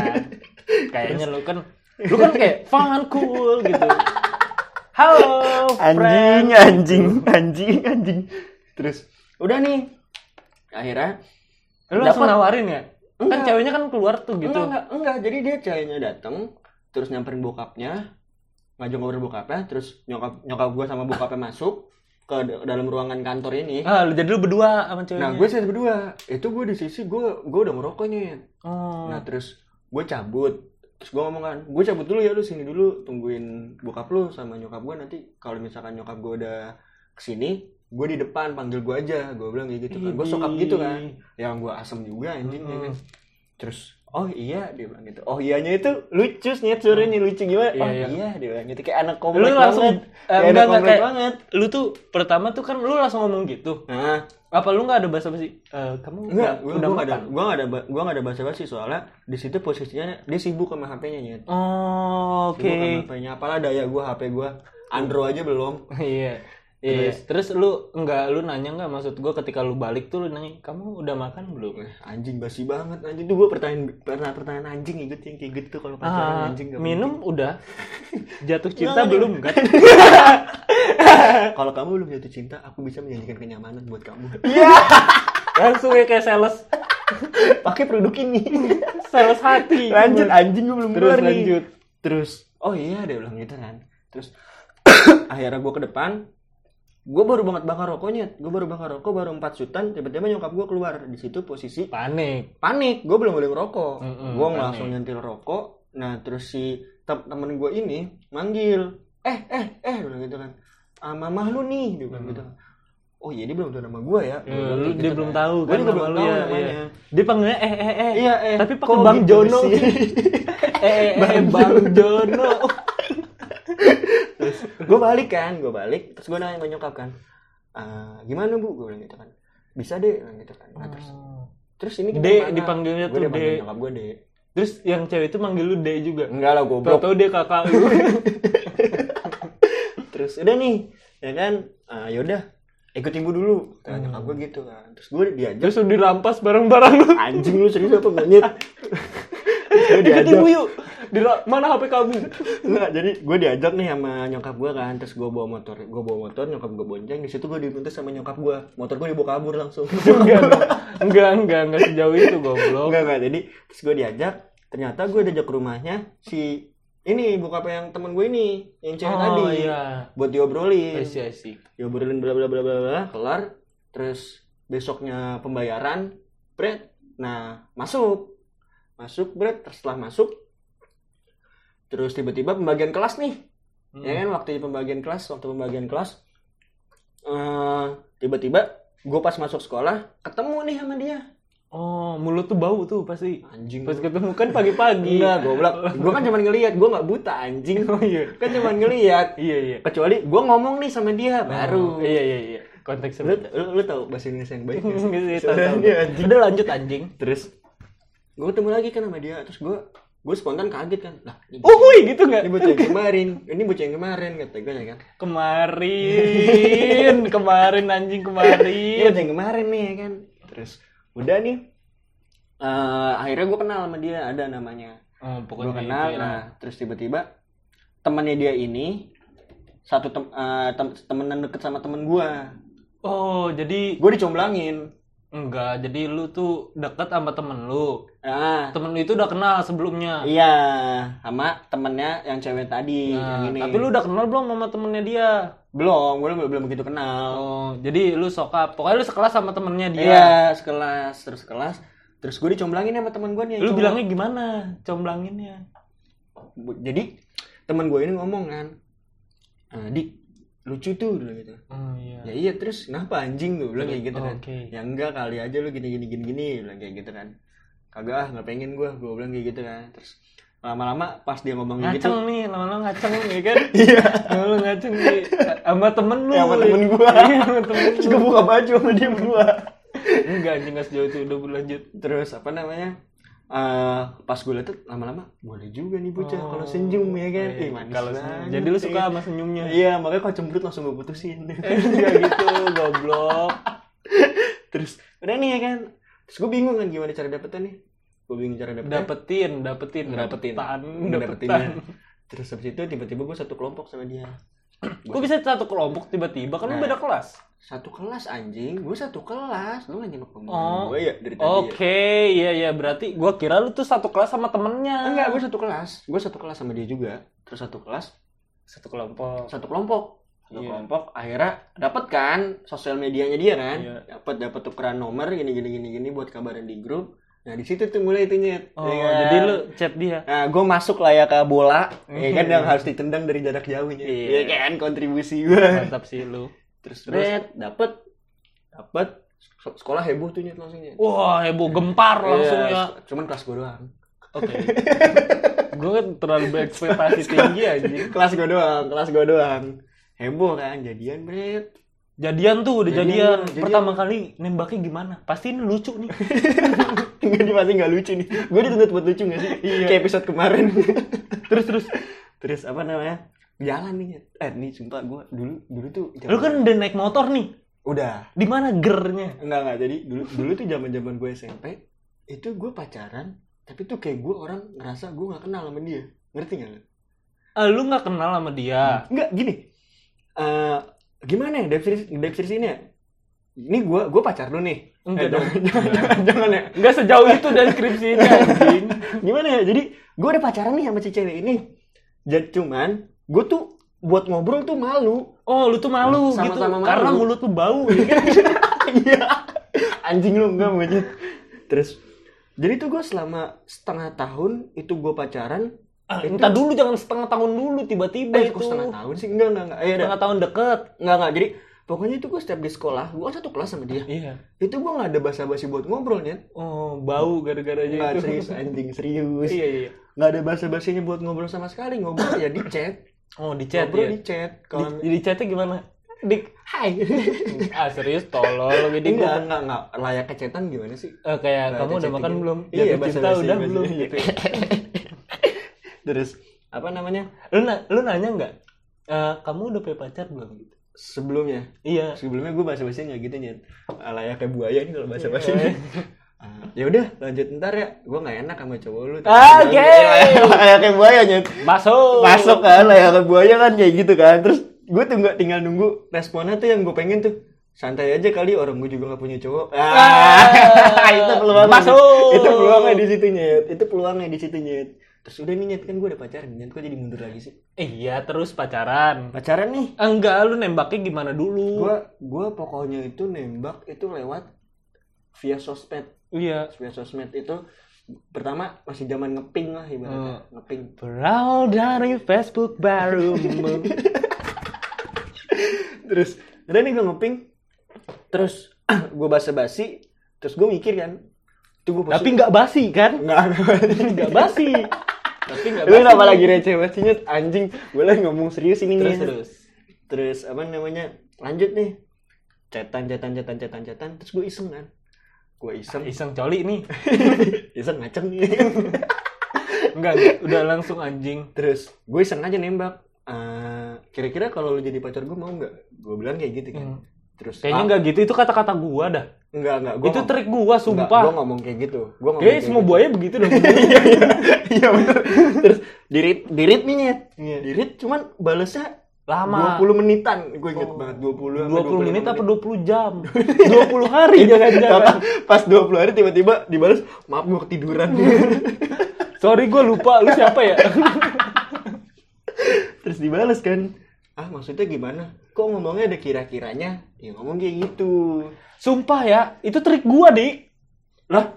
A: Kayaknya lu kan lu kan kayak fun cool gitu. Halo friend
B: anjing anjing anjing. Terus? Udah nih. Akhirnya
A: lu langsung nawarin ya? Kan
B: Enggak.
A: ceweknya kan keluar tuh gitu.
B: Enggak, enggak enggak. Jadi dia ceweknya datang terus nyamperin bokapnya ngajak ngobrol bokapnya terus nyokap nyokap gue sama bokapnya masuk ke dalam ruangan kantor ini.
A: Ah lu jadi lu berdua sama ceweknya?
B: Nah gue saya berdua. Itu gue di sisi gue gue udah merokoknya
A: oh.
B: Nah terus gue cabut terus gue ngomong kan gue cabut dulu ya lu sini dulu tungguin bokap lu sama nyokap gue nanti kalau misalkan nyokap gue udah ke sini gue di depan panggil gue aja. Gue bilang kayak gitu kan. Gue sokap gitu kan. Yang gue asem juga anjing ya kan. terus oh iya dia bilang gitu. Oh iyanya itu lucu nyet suaranya lucu gimana?
A: Iya,
B: oh
A: iya.
B: iya dia bilang gitu. Kayak anak
A: lu
B: komplek
A: langsung
B: banget.
A: eh,
B: kayak
A: enggak
B: anak komplek
A: kayak
B: banget.
A: lu tuh pertama tuh kan lu langsung ngomong gitu.
B: Nah
A: apa lu nggak ada bahasa basi eh, kamu
B: enggak
A: udah,
B: gue
A: udah
B: gak ada
A: makan?
B: gue gak ada gua gak ada bahasa basi soalnya di situ posisinya dia sibuk sama hp-nya nyet.
A: Oh oke
B: Sibuk sama HP-nya apalah daya gue hp gue Android aja belum.
A: Iya Iya, terus lu enggak lu nanya enggak? Maksud gua ketika lu balik tuh lu nanya kamu udah makan belum?
B: Anjing basi banget. Anjing tuh gue pertanyaan pernah pertanyaan anjing gitu yang kayak gitu kalau pacaran
A: Ah,
B: anjing gak
A: minum udah. Jatuh cinta belum kan?
B: kalau kamu belum jatuh cinta aku bisa menjanjikan kenyamanan buat kamu.
A: Langsung ya kayak sales.
B: Pakai produk ini.
A: Sales hati.
B: lanjut anjing gue belum
A: Terus
B: keluar nih.
A: lanjut.
B: terus oh iya dia bilang gitu kan. Terus akhirnya gue ke depan gue baru banget bakar rokoknya gue baru bakar rokok baru empat sutan tiba-tiba nyokap gue keluar di situ posisi
A: Panik.
B: panik gue belum boleh ngerokok
A: Mm-mm,
B: gue
A: panik.
B: langsung nyentil rokok nah terus si tem- temen gue ini manggil eh eh eh bilang gitu kan ah, mamah lu nih dia bilang gitu oh iya dia belum tahu nama gue ya
A: lu-
B: kayak
A: dia
B: gitu
A: belum
B: kan.
A: tahu
B: Gua
A: kan
B: juga belum
A: lu
B: tahu
A: ya,
B: namanya
A: iya. Dia panggilnya eh eh eh.
B: iya eh
A: Tapi pakai
B: kok
A: Bang
B: gitu
A: Jono. Eh eh eh Bang Jono.
B: Gue balik kan gue balik terus gue nanya nyokap kan "Ah, gimana bu gue bilang gitu kan bisa deh bilang gitu kan nah, terus terus ini
A: D dipanggilnya
B: Gua
A: tuh D.
B: nyokap gue deh
A: Terus yang cewek itu manggil lu D juga.
B: enggak lah goblok
A: Tahu-tahu dia kakak lu.
B: terus udah nih ya kan ah, yaudah ikut ibu dulu kata
A: Hmm.
B: nyokap gue gitu kan terus gue diajak
A: Terus lu dirampas barang-barang lu.
B: anjing lu serius apa monyet gue
A: Ikut ibu yuk. Di mana HP kamu?
B: Enggak, jadi gue diajak nih sama nyokap gue kan terus gue bawa motor gue bawa motor nyokap gue bonceng di situ gue dituntut sama nyokap gue motor gue dibawa kabur langsung
A: enggak, enggak, enggak, enggak sejauh itu goblok.
B: enggak enggak jadi terus gue diajak ternyata gue diajak ke rumahnya si ini buka apa yang temen gue ini yang cewek
A: oh,
B: tadi
A: iya.
B: buat diobrolin
A: I see, I see.
B: diobrolin bla bla bla bla bla kelar terus besoknya pembayaran bread nah masuk masuk terus setelah masuk terus tiba-tiba pembagian kelas nih
A: Hmm.
B: ya kan waktu pembagian kelas waktu pembagian kelas eh tiba-tiba gue pas masuk sekolah ketemu nih sama dia
A: Oh, mulut tuh bau tuh pasti.
B: anjing
A: Pas ketemu kan pagi-pagi.
B: enggak goblok gue kan cuma ngelihat gue nggak buta anjing
A: Oh iya.
B: kan cuma ngelihat
A: Iya, iya.
B: kecuali gue ngomong nih sama dia baru
A: Oh, iya, iya, iya. Konteksnya
B: lu, lu, lu tau bahasa Indonesia yang baik sih,
A: tahu. Udah lanjut anjing.
B: terus gue ketemu lagi kan sama dia terus gue gue spontan kaget kan. Lah ini
A: Oh, wih, gitu nggak?
B: ini bocah yang kemarin. Ini bocah yang kemarin kata gue ya kan.
A: Kemarin, kemarin anjing
B: ini
A: kemarin.
B: bocah yang kemarin nih ya kan. Terus udah nih. Eh akhirnya gue kenal sama dia ada namanya.
A: Oh,
B: gue
A: pokoknya
B: kenal
A: itu ya.
B: nah terus tiba-tiba temannya dia ini satu tem eh, tem- temenan deket sama temen gue
A: Oh, jadi
B: gue dicomblangin.
A: Enggak, jadi lu tuh deket sama temen lu.
B: Ah
A: Temen lu itu udah kenal sebelumnya.
B: iya sama temennya yang cewek tadi
A: Nah,
B: yang ini
A: tapi lu udah kenal belum sama temennya dia?
B: belum gue belum belum begitu kenal
A: Oh, jadi lu sokap. Pokoknya lu sekelas sama temennya dia.
B: Iya, sekelas, terus sekelas. Terus gue dicomblangin sama teman gue nih.
A: Lu bilangnya gimana? Comblanginnya.
B: Jadi teman gue ini ngomong kan, "Ah, Dik, lucu tuh dulu gitu.
A: Oh iya.
B: Ya iya terus kenapa anjing gue bilang kayak gitu
A: Oh,
B: kan.
A: Oke.
B: Ya enggak kali aja lu gini gini gini gini bilang kayak gitu kan. Kagak ah nggak pengen gue, gue bilang kayak gitu kan. Terus lama-lama pas dia ngomong kayak gitu,
A: Ngaceng nih, lama-lama ngaceng ya kan?
B: iya,
A: Lu ngaceng nih sama temen lu.
B: Ya, sama temen gua.
A: Iya, sama temen lu.
B: gue buka baju sama dia berdua.
A: Enggak anjing nggak sejauh itu udah berlanjut.
B: Terus apa namanya? eh pas gue liat lama-lama boleh juga nih bocah
A: Oh,
B: kalau senyum ya kan.
A: iya.
B: Manis
A: Kalau jadi lu
B: ya
A: suka sama senyumnya.
B: Iya, makanya kalau cemberut langsung gue putusin.
A: Eh, enggak gitu, goblok.
B: Terus udah nih ya kan. Terus gue bingung kan gimana cara dapetnya nih. Gue bingung cara.
A: Dapetin, dapetin,
B: Dapetin.
A: dapetan,
B: Dapetinnya.
A: dapetan.
B: Terus habis itu tiba-tiba gue satu kelompok sama dia.
A: Kok bisa satu kelompok tiba-tiba? Kan lu
B: Nah.
A: beda kelas.
B: Satu kelas anjing, gue satu kelas. Lu nggak nyimak
A: Oh.
B: gue ya dari tadi
A: Oke,
B: ya.
A: iya iya berarti gua kira lu tuh satu kelas sama temennya.
B: Enggak, gue satu kelas. Gue satu kelas sama dia juga. Terus satu kelas,
A: satu kelompok.
B: satu kelompok. Satu
A: Iya.
B: kelompok. Akhirnya dapet kan sosial medianya dia kan.
A: Iya.
B: Dapat dapat tukeran nomor gini gini gini gini buat kabarin di grup. Nah di situ tuh mulai itu nyet.
A: Oh,
B: ya kan?
A: jadi lu chat dia.
B: Nah, gue masuk lah ya ke bola, ya kan
A: Iya.
B: yang harus ditendang dari jarak jauhnya.
A: Iya.
B: Iya kan kontribusi gue.
A: Mantap sih lu.
B: Terus
A: Terus?
B: red dapet dapet Sek- sekolah heboh tuh nyet langsung nyet.
A: Wah, heboh gempar langsung
B: Iya,
A: ya.
B: Cuman kelas gue doang.
A: Oke. gue kan terlalu berekspektasi tinggi anjing.
B: Kelas gue doang, kelas gue doang. Heboh kan jadian Bret.
A: Jadian tuh udah
B: Jadian,
A: jadian.
B: jadian.
A: Pertama kali nembaknya gimana? Pasti ini lucu nih.
B: Enggak dia pasti nggak lucu nih. Gue dituntut buat lucu gak sih?
A: Iya.
B: Kayak episode kemarin.
A: terus terus.
B: Terus apa namanya? Jalan nih. Eh, nih sumpah gue dulu dulu tuh
A: Lu kan udah naik motor nih.
B: udah
A: Di mana gernya?
B: Enggak enggak jadi dulu dulu tuh zaman zaman gue SMP itu gue pacaran tapi tuh kayak gue orang ngerasa gue nggak kenal sama dia ngerti nggak lu?
A: Ah, lu nggak kenal sama dia.
B: Enggak gini Eh gimana ya definisi definisi ini ya ini gue gue pacar lu nih
A: Enggak
B: Eh,
A: dong.
B: jangan, jangan, jangan ya
A: Enggak sejauh itu deskripsinya anjing.
B: gimana ya jadi gue udah pacaran nih sama si cewek ini jadi cuman gue tuh buat ngobrol tuh malu
A: Oh, lu tuh malu
B: Sama-sama
A: gitu.
B: malu.
A: Karena mulut lu bau ya kan?
B: Iya. Anjing lu enggak monyet. Terus jadi tuh gue selama setengah tahun itu gue pacaran
A: Ah, entar dulu jangan setengah tahun dulu tiba-tiba
B: eh
A: itu.
B: setengah tahun sih enggak enggak enggak ada.
A: Setengah tahun deket.
B: enggak enggak jadi pokoknya itu gue setiap di sekolah gue kan satu kelas sama dia
A: Iya.
B: itu gue nggak ada basa-basi buat ngobrol nyet
A: Oh, bau gara-gara aja
B: nggak
A: itu.
B: serius anjing serius
A: Iya, iya.
B: nggak ada basa-basinya buat ngobrol sama sekali ngobrol ya di chat
A: Oh, di chat
B: ngobrol
A: ya.
B: di chat
A: Kalau
B: kalau
A: di, chatnya gimana? Dik.
B: hai
A: Ah, serius tolol jadi
B: enggak
A: gua
B: enggak enggak layak kecetan gimana sih
A: Eh, kayak
B: Layak
A: kamu udah makan belum?
B: iya
A: Jatuh cinta udah belum gitu.
B: terus apa namanya
A: Lu na- lu nanya nggak? Eh, kamu udah punya pacar belum gitu?
B: sebelumnya
A: Iya.
B: sebelumnya gue bahasa nggak gitu nyet layak kayak buaya nih kalau bahasa
A: Iya.
B: basinya ya udah lanjut ntar ya gue nggak enak sama cowok lu
A: Oke.
B: layak kayak buaya nyet
A: Masuk.
B: masuk kan layak kayak buaya kan kayak gitu kan terus gue tuh nggak tinggal nunggu responnya tuh yang gue pengen tuh santai aja kali orang gue juga nggak punya cowok ah, itu peluangnya
A: Masuk.
B: itu peluangnya di situ nyet itu peluangnya di situ nyet terus udah nih nyet kan gue udah pacaran nyet kok jadi mundur lagi sih
A: Eh, iya, terus pacaran.
B: pacaran nih
A: Enggak, lu nembaknya gimana dulu?
B: gue gue pokoknya itu nembak itu lewat via sosmed
A: Iya.
B: via sosmed itu pertama masih zaman ngeping lah ibaratnya ngeping
A: Berawal dari Facebook baru.
B: terus udah nih gue ngeping terus gue basa-basi terus gue mikir kan gue
A: Tapi nggak basi kan?
B: nggak
A: Nggak basi. Tapi nggak
B: lu kenapa lagi receh basinya anjing gue lagi ngomong serius ini
A: Terus
B: nih
A: terus.
B: terus apa namanya? Lanjut nih. Cetan cetan cetan cetan cetan. Terus gue iseng kan? Gue iseng.
A: Iseng coli nih.
B: iseng ngaceng. Nih
A: Enggak, enggak. udah langsung anjing.
B: terus gue iseng aja nembak. Eh, kira-kira kalau lu jadi pacar gue mau nggak? Gue bilang kayak gitu kan.
A: Hmm.
B: terus
A: Kayaknya
B: ah,
A: enggak gitu, itu kata-kata gua dah.
B: Enggak enggak gua
A: itu trik gua,
B: enggak,
A: sumpah.
B: gua ngomong kayak gitu gua ngomong
A: Kayaknya
B: kayak
A: semua
B: gitu.
A: buaya begitu dong.
B: iya bener terus dirit dirit nih Nyet.
A: Iya.
B: dirit cuman balesnya
A: Lama.
B: 20 menitan gue inget
A: Oh.
B: banget 20 sampai
A: 20 menit
B: 25
A: apa 20 jam? 20 hari
B: Apa,
A: jangan-jangan.
B: pas 20 hari tiba-tiba dibalas maaf gue ketiduran
A: Sorry gua lupa lu siapa ya?
B: terus dibalas kan ah maksudnya gimana kok ngomongnya ada kira-kiranya ya ngomong kayak gitu
A: Sumpah ya, itu trik gua, Dik. Lah,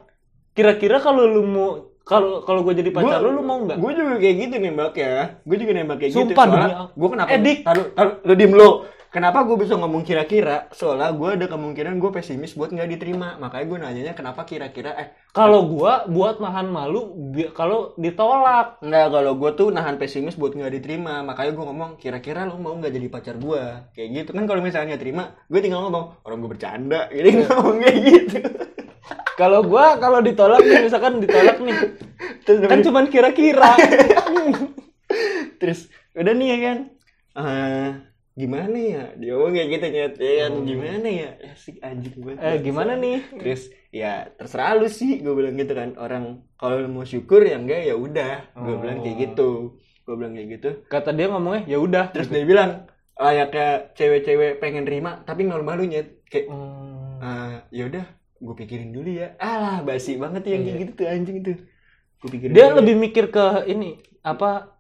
A: kira-kira kalau lu mau kalau kalau gua jadi pacar lu lu mau nggak?
B: gue juga kayak gitu nembak ya gue juga nembak kayak gitu
A: Sumpah,
B: soalnya
A: Allah.
B: gue kenapa
A: Eh, Dik.
B: taruh, taruh, lu diem lu kenapa gue bisa ngomong kira-kira soalnya gue ada kemungkinan gue pesimis buat nggak diterima makanya gue nanyanya kenapa kira-kira eh
A: Kalau gua buat nahan malu kalau ditolak.
B: Enggak, kalau gue tuh nahan pesimis buat nggak diterima. Makanya gue ngomong, kira-kira lu mau nggak jadi pacar gue? Kayak gitu. Kan kalau misalnya nggak terima, gue tinggal ngomong, orang gue bercanda. Jadi ngomong kayak gitu.
A: Kalau gua kalau ditolak nih misalkan ditolak nih,
B: Terus,
A: kan cuman kira-kira.
B: terus udah nih ya kan. Eh, gimana ya? Dia ngomong kayak gitu nyet. Ya kan, gimana ya? Asik anjing banget.
A: eh gimana nih?
B: Terus ya terserah lu sih gue bilang gitu kan orang kalau mau syukur ya enggak ya udah gue bilang kayak gitu gue bilang kayak gitu
A: Kata dia ngomongnya ya udah.
B: terus dia bilang layaknya cewek-cewek pengen terima tapi normal lu nyet kayak
A: Hmm.
B: ah ya udah gue pikirin dulu ya alah basi banget yang kayak
A: Iya.
B: gitu tuh anjing tuh gue pikirin
A: Dia
B: dulu.
A: lebih mikir ke ini apa?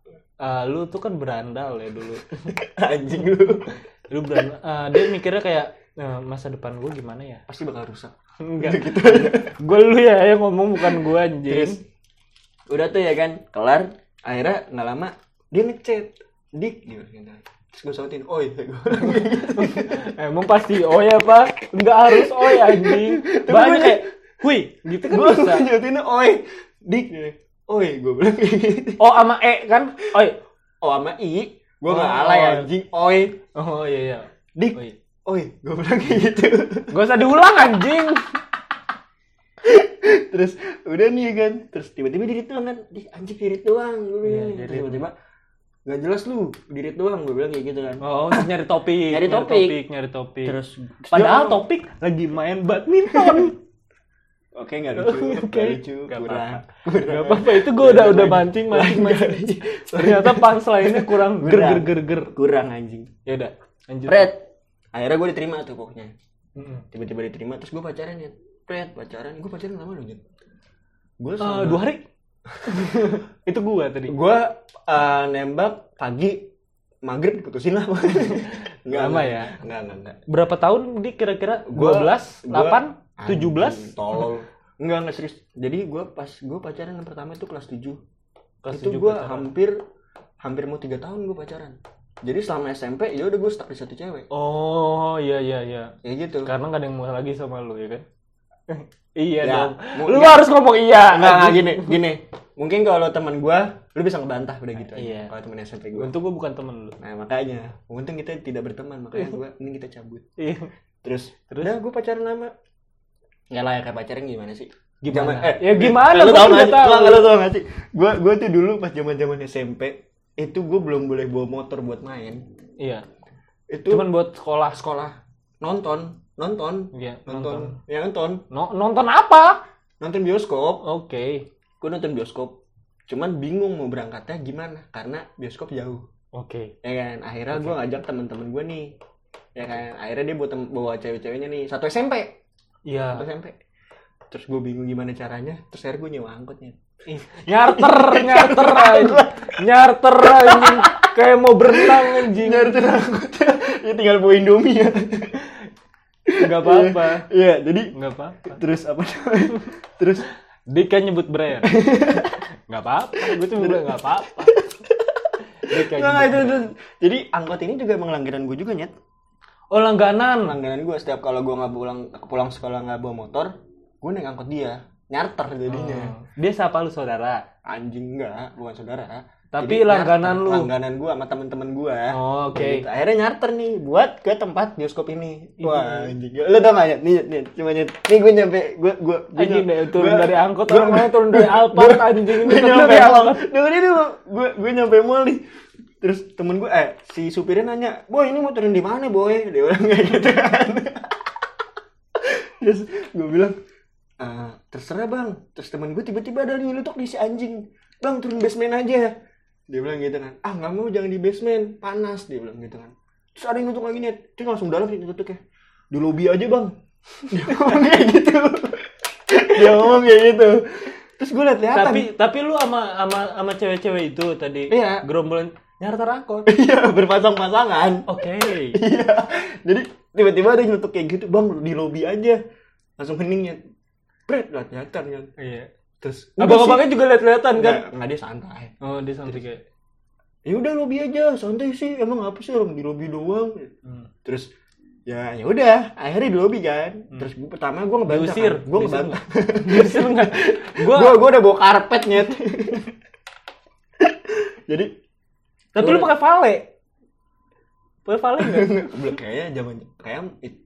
A: Eh, lu tuh kan berandal ya dulu.
B: anjing lu
A: Lu berandal. eh, dia mikirnya kayak eh, masa depan gue gimana ya?
B: pasti bakal rusak
A: Enggak.
B: gitu
A: gue lu ya yang ngomong bukan gue anjing.
B: terus udah tuh ya kan kelar akhirnya nggak lama dia ngechat dik gitu terus gue sautin oi
A: Emang pasti oh ya pak? Enggak harus oh ya anjing. Banyak kayak, hui, gitu kan
B: gue
A: bisa.
B: nyautin oi dik oi gue bilang gitu
A: Oh sama E kan? Oi.
B: oh sama i gue nggak
A: Oh.
B: alay anjing oi
A: Oh iya iya.
B: dik
A: Oi.
B: oi gue bilang kayak gitu
A: Gak usah diulang anjing.
B: terus udah nih ya kan terus tiba-tiba dirit doang kan di anjing dirit doang gue bilang
A: Iya,
B: terus
A: dirit.
B: tiba-tiba nggak jelas lu dirit doang gue bilang kayak gitu kan
A: Oh, terus nyari topik,
B: Nyari topik.
A: nyari topik.
B: terus
A: Padahal topik lagi main badminton.
B: oke nggak lucu
A: Oke.
B: nggak lucu
A: Gak
B: kurang
A: apa-apa. Gak apa-apa, itu gue udah udah mancing mancing mancing. Ternyata punch lainnya kurang ger ger ger ger.
B: kurang anjing
A: Ya udah, lanjut.
B: Fred akhirnya gue diterima tuh pokoknya tiba-tiba diterima terus gue pacaran ya Fred pacaran gue pacaran lama loh gue
A: Eh, dua hari. itu gua tadi.
B: gue uh, nembak pagi maghrib diputusin lah nggak
A: Lama ya?
B: nggak nggak nggak
A: Berapa tahun di kira-kira? 12,
B: gua-
A: 8, 17?
B: Anjing, tolol enggak enggak serius jadi gue pas gue pacaran yang pertama itu kelas 7
A: Kelas
B: itu
A: tujuh
B: gue hampir hampir mau tiga tahun gue pacaran jadi selama SMP ya udah gue stuck di satu cewek
A: Oh iya iya iya.
B: ya gitu
A: Karena gak ada yang mau lagi sama lu ya kan? iya
B: Ya,
A: dong. Lu
B: ya.
A: harus ngomong iya.
B: Enggak, enggak gini, gini. Mungkin kalau teman gua, lu bisa ngebantah udah gitu aja.
A: Iya.
B: Kalau teman SMP gua.
A: Untung gue bukan temen lu.
B: Nah, makanya. Untung kita tidak berteman, makanya gua ini kita cabut.
A: Iya.
B: Terus,
A: Terus?
B: udah gua pacaran lama. Enggak lah ya kayak pacaran gimana sih?
A: Gimana?
B: Zaman- eh,
A: ya gimana?
B: Lu
A: Gua
B: tau
A: kan
B: gak
A: nggak
B: sih?
A: tahu.
B: Lu nggak- tau gak sih? Gua gua tuh dulu pas zaman-zaman SMP itu gua belum boleh bawa motor buat main.
A: Iya.
B: Itu
A: Cuman buat sekolah.
B: sekolah nonton, nonton,
A: Iya,
B: nonton,
A: nonton.
B: ya nonton,
A: No- nonton apa?
B: nonton bioskop.
A: Oke.
B: Gue nonton bioskop. Cuman bingung mau berangkatnya gimana karena bioskop jauh.
A: Oke.
B: ya kan akhirnya gue ngajak temen-temen gue nih ya kan akhirnya dia bawa, tem- bawa cewek-ceweknya nih satu SMP
A: Iya.
B: SMP terus gue bingung gimana caranya terus akhirnya gue nyewa angkotnya
A: Nyarter, nyarter. Nyarter. Kayak mau berenang anjing.
B: nyari angkotnya ya tinggal bawa indomie ya
A: Enggak apa-apa.
B: iya jadi
A: Enggak apa-apa.
B: terus apa namanya? terus
A: Dia kan nyebut brand. Enggak apa-apa. Gue cuma bilang enggak apa-apa.
B: Itu,
A: brand.
B: itu. jadi angkot ini juga emang langganan gue juga nyet
A: Oh langganan.
B: langganan gue setiap kalau gue nggak pulang pulang sekolah nggak bawa motor gue naik angkot dia nyarter jadinya
A: Oh. Dia siapa lu saudara?
B: anjing enggak bukan saudara
A: Tapi
B: Jadi
A: langganan
B: nyarter.
A: lu.
B: langganan gua sama temen-temen gua
A: Oh, oke.
B: Gitu. akhirnya nyarter nih buat ke tempat bioskop ini
A: Iya.
B: wah anjing lu tau gak ya nih nih cuma nih nih gue nyampe gue gue gue
A: Anjing deh turun
B: gua-
A: dari angkot
B: gua-
A: namanya turun dari Alphard anjing ini
B: gue nyampe dulu gue gue nyampe mall nih terus temen gue eh si supirnya nanya boy ini mau turun di mana boy? Dia bilang kayak gitu kan. Terus gue bilang "Ah, terserah bang. Terus temen gue tiba-tiba ada nyelutuk di si anjing. Bang turun basement aja dia bilang gitu kan. Ah nggak mau jangan di basement. Panas dia bilang gitu kan. Terus ada yang nutup lagi nih dia langsung dalam sih nutuknya di lobby aja bang. Dia ngomong kayak gitu. Dia ngomong kayak gitu. Terus gue liat-lihatan.
A: Tapi tapi lu sama sama sama cewek-cewek itu tadi
B: Iya.
A: gerombolan nyarter angkot.
B: iya berpasang-pasangan
A: Oke.
B: iya jadi tiba-tiba ada yang nutup kayak gitu bang di lobby aja langsung heningnya Bret, lihat-lihatan kan
A: Iya.
B: terus
A: Abang-abangnya juga lihat-lihatan kan?
B: Nggak, nggak dia santai
A: Oh, dia sampai kayak
B: ya udah lobby aja santai sih emang apa sih orang di lobby doang
A: hmm.
B: terus ya ya udah akhirnya di lobby kan terus gue pertama gue ngebantah
A: diusir.
B: kan. gue ngebantah
A: nggak? Diusir enggak? Gua
B: gue gue udah bawa karpet nyet jadi
A: tapi lu pakai vale. Pakai vale enggak?
B: belum kayaknya zaman kayak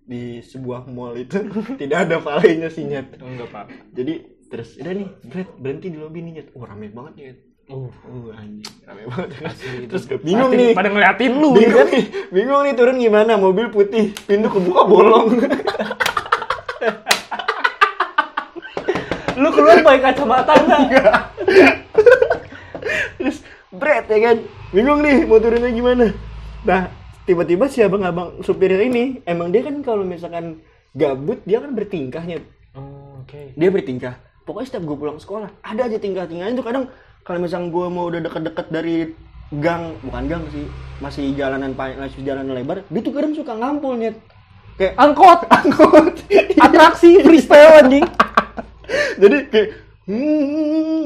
B: di sebuah mall itu tidak ada valenya sih nyet.
A: Enggak, Pak.
B: jadi terus udah nih Brad berhenti di lobby nih nyet. Oh rame banget nyet.
A: Uh,
B: uh anjing rame banget.
A: Asli
B: terus bingung
A: Pasti
B: nih.
A: pada ngeliatin lu
B: bingung
A: kan?
B: nih bingung nih turun gimana? Mobil putih pintu kebuka bolong.
A: Lu keluar pakai kacamata enggak?
B: terus Brad ya kan bingung nih mau turunnya gimana nah tiba-tiba si abang-abang supirnya ini emang dia kan kalau misalkan gabut dia kan bertingkahnya
A: Oh, oke.
B: dia bertingkah pokoknya setiap gue pulang sekolah ada aja tingkah-tingkahnya itu kadang kalau misalnya gue mau udah deket-deket dari gang bukan gang sih masih jalanan panjang masih jalanan lebar dia tuh kadang suka ngampul nyet kayak
A: Angkot,
B: angkot
A: atraksi freestyle anjing.
B: jadi kayak hmm, hmm,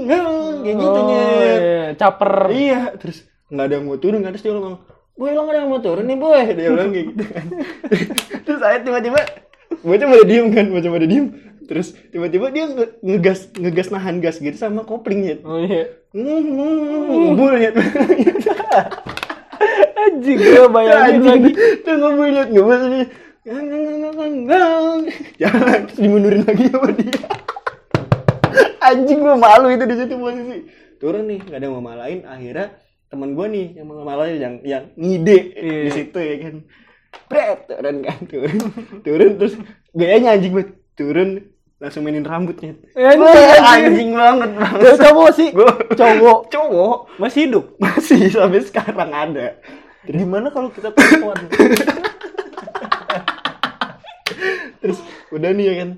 B: kayak gitu
A: Oh,
B: nyet
A: iya. caper.
B: iya terus nggak ada yang mau turun kan terus dia ngomong boy lo nggak ada yang mau turun nih boy dia bilang kayak gitu kan terus saya tiba-tiba bocah pada diem kan bocah pada diem terus tiba-tiba dia nge- ngegas ngegas nahan gas gitu sama koplingnya
A: Oh iya.
B: Hmm, ngebul ya.
A: Anjing gua bayangin lagi.
B: Tuh ngebul ya, lagi. Jalan terus dimundurin lagi sama dia. Anjing gua malu itu di situ posisi. Turun nih, nggak ada yang mau malain. Akhirnya teman gua nih yang malain yang yang ngide
A: Iya.
B: di situ ya kan. Bret, turun kan turun. turun terus gayanya anjing banget. Turun langsung mainin rambutnya.
A: Anjing,
B: Wah,
A: anjing.
B: banget.
A: Dia cowok sih.
B: Gua
A: Cowok.
B: cowok
A: Masih hidup.
B: masih sampai sekarang ada
A: Gimana kalau kita perempuan?
B: terus udah nih ya kan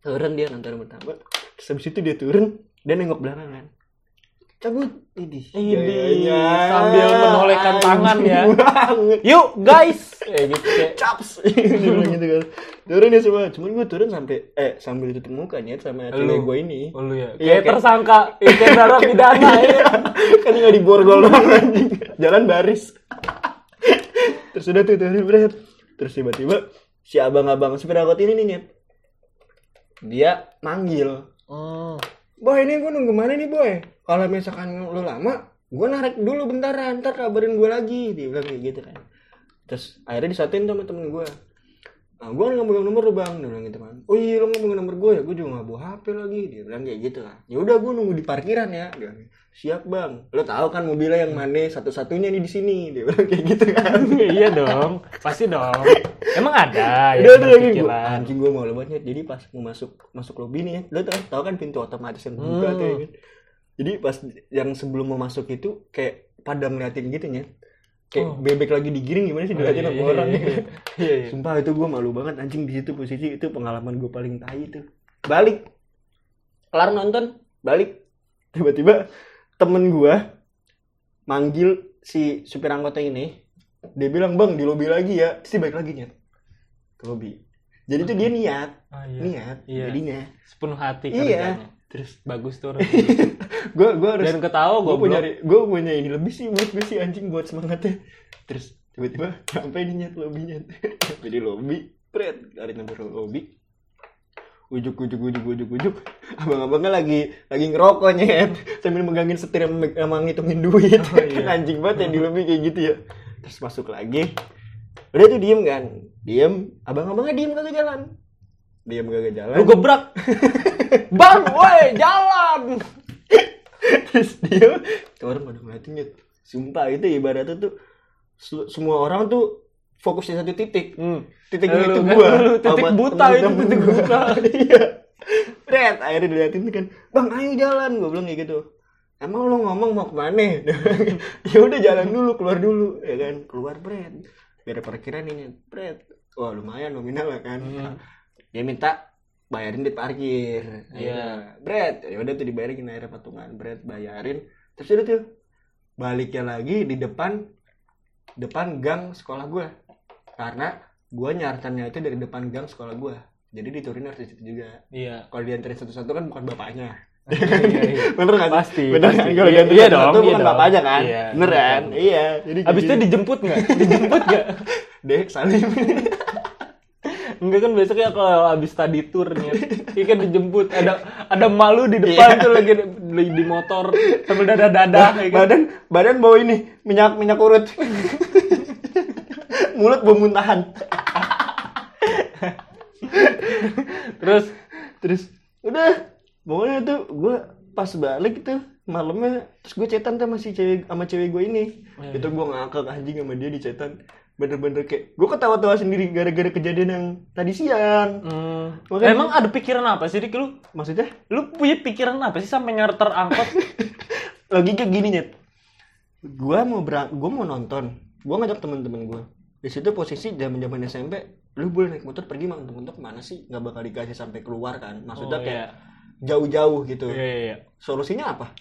B: turun dia nonton pertama terus habis itu dia turun dia nengok belakang kan cabut ini
A: Ini sambil menolehkan tangan ya. Yuk guys. Eh gitu kayak.
B: caps gitu kan turun ya semua cuman gue turun sampai eh sambil tutup muka nih sama cewek gue ini
A: Oh, lu ya.
B: Iya,
A: Kayak
B: kayak-
A: tersangka ikan narapidana ya.
B: kan nggak diborgol doang anjing jalan baris terus udah tuh turun berat terus tiba-tiba si abang-abang sepeda angkot ini nih Nyet. dia manggil
A: Oh.
B: Boy ini gue nunggu mana nih boy? Kalau misalkan lu lama gue narik dulu bentaran ntar kabarin gue lagi dia bilang kayak gitu kan. Terus akhirnya disatuin sama temen gue nah, gue nggak megang nomor lu bang dia bilang gitu kan. Oh iya lu nggak megang nomor gue ya? Gue juga nggak bawa hp lagi dia bilang kayak gitu kan. Ya udah gue nunggu di parkiran ya dia bilang, siap bang lo tahu kan mobilnya yang mana satu-satunya nih di sini dia bilang kayak gitu kan
A: iya dong. Pasti dong. Emang ada
B: udah
A: yang
B: udah lagi gue
A: berpikiran.
B: anjing gue mau banget jadi pas mau masuk masuk lobby nih ya lo tau, tau kan pintu otomatis yang buka
A: Hmm.
B: tuh ya kan jadi pas yang sebelum mau masuk itu kayak pada ngeliatin gitu ya kayak
A: Oh.
B: bebek lagi digiring gimana sih
A: Oh,
B: diliatin
A: iya, iya,
B: orang
A: iya,
B: gitu.
A: Iya, iya.
B: sumpah itu gue malu banget anjing di situ posisi itu pengalaman gue paling tai itu balik kelar nonton balik tiba-tiba temen gue manggil si supir angkotnya ini dia bilang bang di lobi lagi ya dia balik lagi nyet ke lobi jadi tuh dia niat
A: Ah, iya.
B: niat
A: Iya.
B: jadinya
A: Sepenuh hati
B: Iya.
A: kerjanya.
B: terus
A: Bagus tuh.
B: gue gue harus
A: Dan ketawa
B: gue punya gue punya ini lebih sih buat gue sih anjing buat semangatnya terus tiba-tiba sampai di nyet lobinya sampai di lobi pret dari nomor lobi ujuk ujuk ujuk. Ujuk ujuk abang-abangnya lagi lagi ngerokok nyet. Sambil megangin setir sama sama ngitungin duit.
A: Oh, iya.
B: anjing banget yang di lobi kayak gitu ya. Terus masuk lagi. Udah tuh diem kan? Diem. Abang-abangnya diem kagak jalan. Diem kagak jalan.
A: Lu gebrak. Bang, woi, jalan.
B: terus dia orang pada ngeliatin sumpah itu ibaratnya tuh semua orang tuh fokus di satu titik.
A: Hmm.
B: titik
A: Lu
B: itu
A: kan,
B: gua.
A: lu titik buta itu, titik
B: gua.
A: buta.
B: iya. Red, akhirnya diliatin kan bang ayo jalan gue bilang kayak gitu. Emang lu ngomong mau ke mana? Ya udah jalan dulu keluar dulu ya kan. Keluar Bret. Biar parkiran ini Bret. Wah lumayan nominal lah kan.
A: Hmm.
B: dia minta bayarin di parkir.
A: Iya.
B: iya. Bret. Ya udah tuh dibayarin akhirnya patungan Bret. Bayarin. Terus udah tuh baliknya lagi di depan depan gang sekolah gue karena gue nyartannya itu dari depan gang sekolah gue jadi diturunin harus situ juga
A: Iya.
B: kalau dianterin satu-satu kan bukan bapaknya
A: Iya, iya.
B: bener nggak sih?
A: Pasti,
B: bener
A: pasti.
B: kan kalau
A: Iya,
B: dianterin
A: iya
B: satu-satu
A: dong, iya
B: bukan
A: dong.
B: bapaknya kan
A: Iya,
B: bener kan
A: betul.
B: iya jadi
A: Abis itu dijemput nggak? Dijemput nggak?
B: deh salim
A: Enggak kan biasanya kalau abis tadi tour nih, kan dijemput ada ada malu di depan
B: Iya.
A: tuh lagi di, di motor sambil dada dada kan?
B: badan badan bawa ini minyak minyak urut mulut bau muntahan.
A: Terus
B: terus udah pokoknya tuh gue pas balik tuh malamnya terus gue cetan tuh sama si cewek sama cewek gue ini.
A: Iya.
B: itu gue ngakak anjing sama dia di cetan bener-bener kayak gue ketawa-tawa sendiri gara-gara kejadian yang tadi siang.
A: Hmm,
B: Makanya-
A: emang ada pikiran apa sih Dik? Lu?
B: maksudnya?
A: Lu punya pikiran apa sih sampai nyarter angkot?
B: lagi kayak gini nyet gue mau berang gue mau nonton. Gue ngajak temen-temen gue di situ posisi zaman zaman SMP lu boleh naik motor pergi mah untuk mana sih? Nggak bakal dikasih sampai keluar kan? Maksudnya
A: Oh,
B: kayak jauh-jauh gitu.
A: Iya, iya, iya.
B: solusinya apa?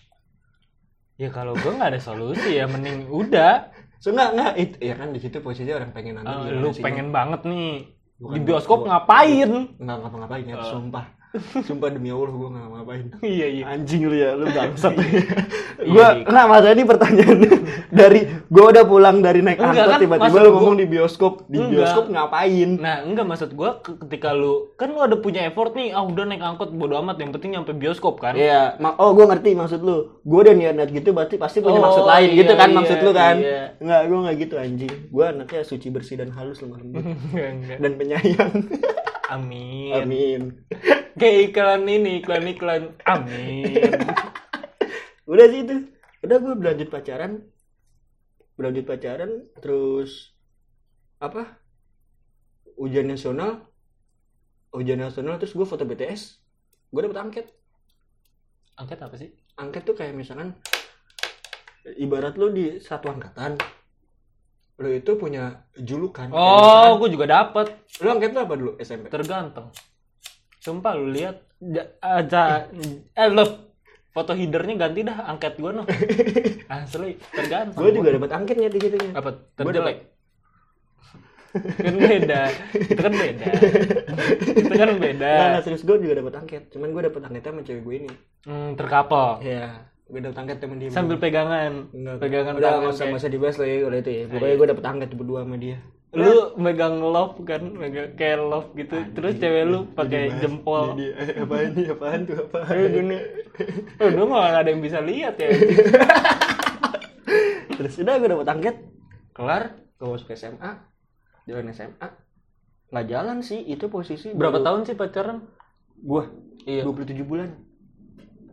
A: Ya kalau gua nggak ada solusi ya mending udah.
B: so nggak nggak. Itu ya kan di situ posisi orang pengen
A: Ah,
B: gimana
A: lu pengen banget nih.
B: Bukan
A: di bioskop
B: gua-
A: ngapain?
B: nggak ngapa-ngapain ya
A: Oh.
B: sumpah sumpah demi allah gue nggak ngapain
A: iya iya.
B: anjing lu ya lu bangsat
A: Iya,
B: gue
A: iya.
B: nah masa ini pertanyaannya dari gue udah pulang dari naik
A: Enggak,
B: angkot
A: kan,
B: tiba-tiba lu
A: gua-
B: ngomong di bioskop di
A: Enggak.
B: bioskop ngapain
A: Nah, enggak maksud gua ke- ketika lu kan lu ada punya effort nih, ah udah naik angkot bodo amat yang penting nyampe bioskop kan.
B: Iya, ma- oh gue ngerti maksud lu. Gue udah niat-niat gitu, berarti pasti punya
A: Oh,
B: maksud lain
A: iya,
B: gitu kan
A: iya,
B: maksud lu kan?
A: iya.
B: Enggak, gue nggak gitu anjing. Gue anaknya suci bersih dan halus lemah lembut dan penyayang.
A: Amin.
B: Amin.
A: Kayak iklan ini, iklan-iklan. Amin.
B: Udah sih itu. Udah gue berlanjut pacaran, berlanjut pacaran, terus apa? Ujian nasional, ujian nasional, terus gue foto BTS, gue dapet angket.
A: Angket apa sih?
B: angket tuh kayak misalkan ibarat lu di satu angkatan lu itu punya julukan
A: Oh, gua juga
B: misalkan- lu angket lu apa dulu SMP
A: Tergantung. Sumpah lu lihat ja- aja eh lu foto headernya ganti dah angket gue noh. Asli tergantung.
B: Gue juga dapat angketnya di gitu
A: apa
B: Gua
A: terjelek? kan beda. Itu kan beda. Itu kan beda.
B: Nah, nah, serius gue juga dapat angket. Cuman gue dapat angketnya sama cewek gue ini.
A: hmm, terkapal
B: Iya, gue dapat angket temen dia.
A: sambil pegangan
B: Enggak,
A: pegangan
B: udah nggak usah usah dibahas lah ya kalau itu ya. Pokoknya gue dapat angket berdua sama dia.
A: lu megang love kan megang kayak love gitu terus cewek lu pakai jempol
B: Jadi, eh, apaan nih? Apaan tuh? Apaan?
A: Eh, gini. Eh, lu nggak ada yang bisa lihat ya
B: Terus udah gue dapat angket. Kelar, gue masuk SMA. Jalan SMA. Nggak jalan sih, itu posisi
A: berapa tahun sih pacaran
B: Gue
A: iya
B: 27 bulan.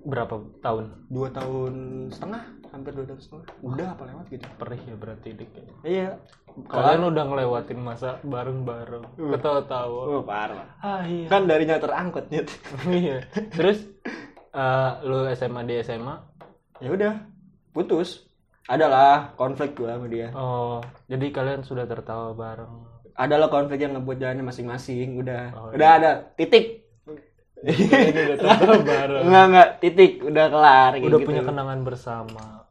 A: Berapa tahun?
B: Dua tahun setengah, hampir dua tahun setengah. Udah apa lewat gitu.
A: perih ya berarti dik
B: Iya.
A: kalian udah ngelewatin masa bareng-bareng ketawa-tawa.
B: Oh, parah.
A: ah iya.
B: Kan dari nyata angkot nyet.
A: iya. Terus eh, lu SMA di SMA
B: ya udah putus. Adalah konflik gue sama dia.
A: Oh jadi kalian sudah tertawa bareng.
B: Adalah konflik yang ngebuat jalannya masing-masing udah.
A: Oh,
B: udah ada titik
A: Kalian udah tertawa bareng
B: enggak enggak. Titik. Udah kelar
A: udah
B: gitu.
A: punya kenangan bersama.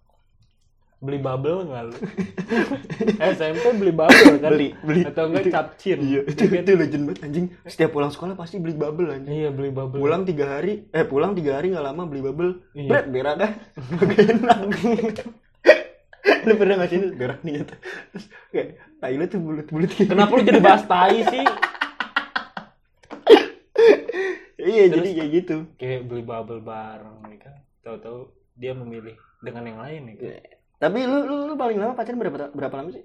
A: Beli bubble nggak lu? SMP beli bubble kan
B: Beli, beli.
A: atau enggak capcin.
B: iya itu, itu legend banget anjing. Setiap pulang sekolah pasti beli bubble anjing.
A: Iya beli bubble.
B: Pulang tiga hari eh pulang tiga hari nggak lama beli bubble.
A: Iya.
B: berat berak dah Kagak enak. Lu pernah nggak sih? Ini berak nih gitu terus kayak tai lu tuh bulut-bulut gitu.
A: Kenapa lu jadi bahas tai sih
B: iya jadi kayak gitu.
A: kayak beli bubble bareng nih kan? Tahu-tahu dia memilih dengan yang lain nih kan?
B: Tapi lu, lu, lu paling lama pacaran berapa berapa lama sih?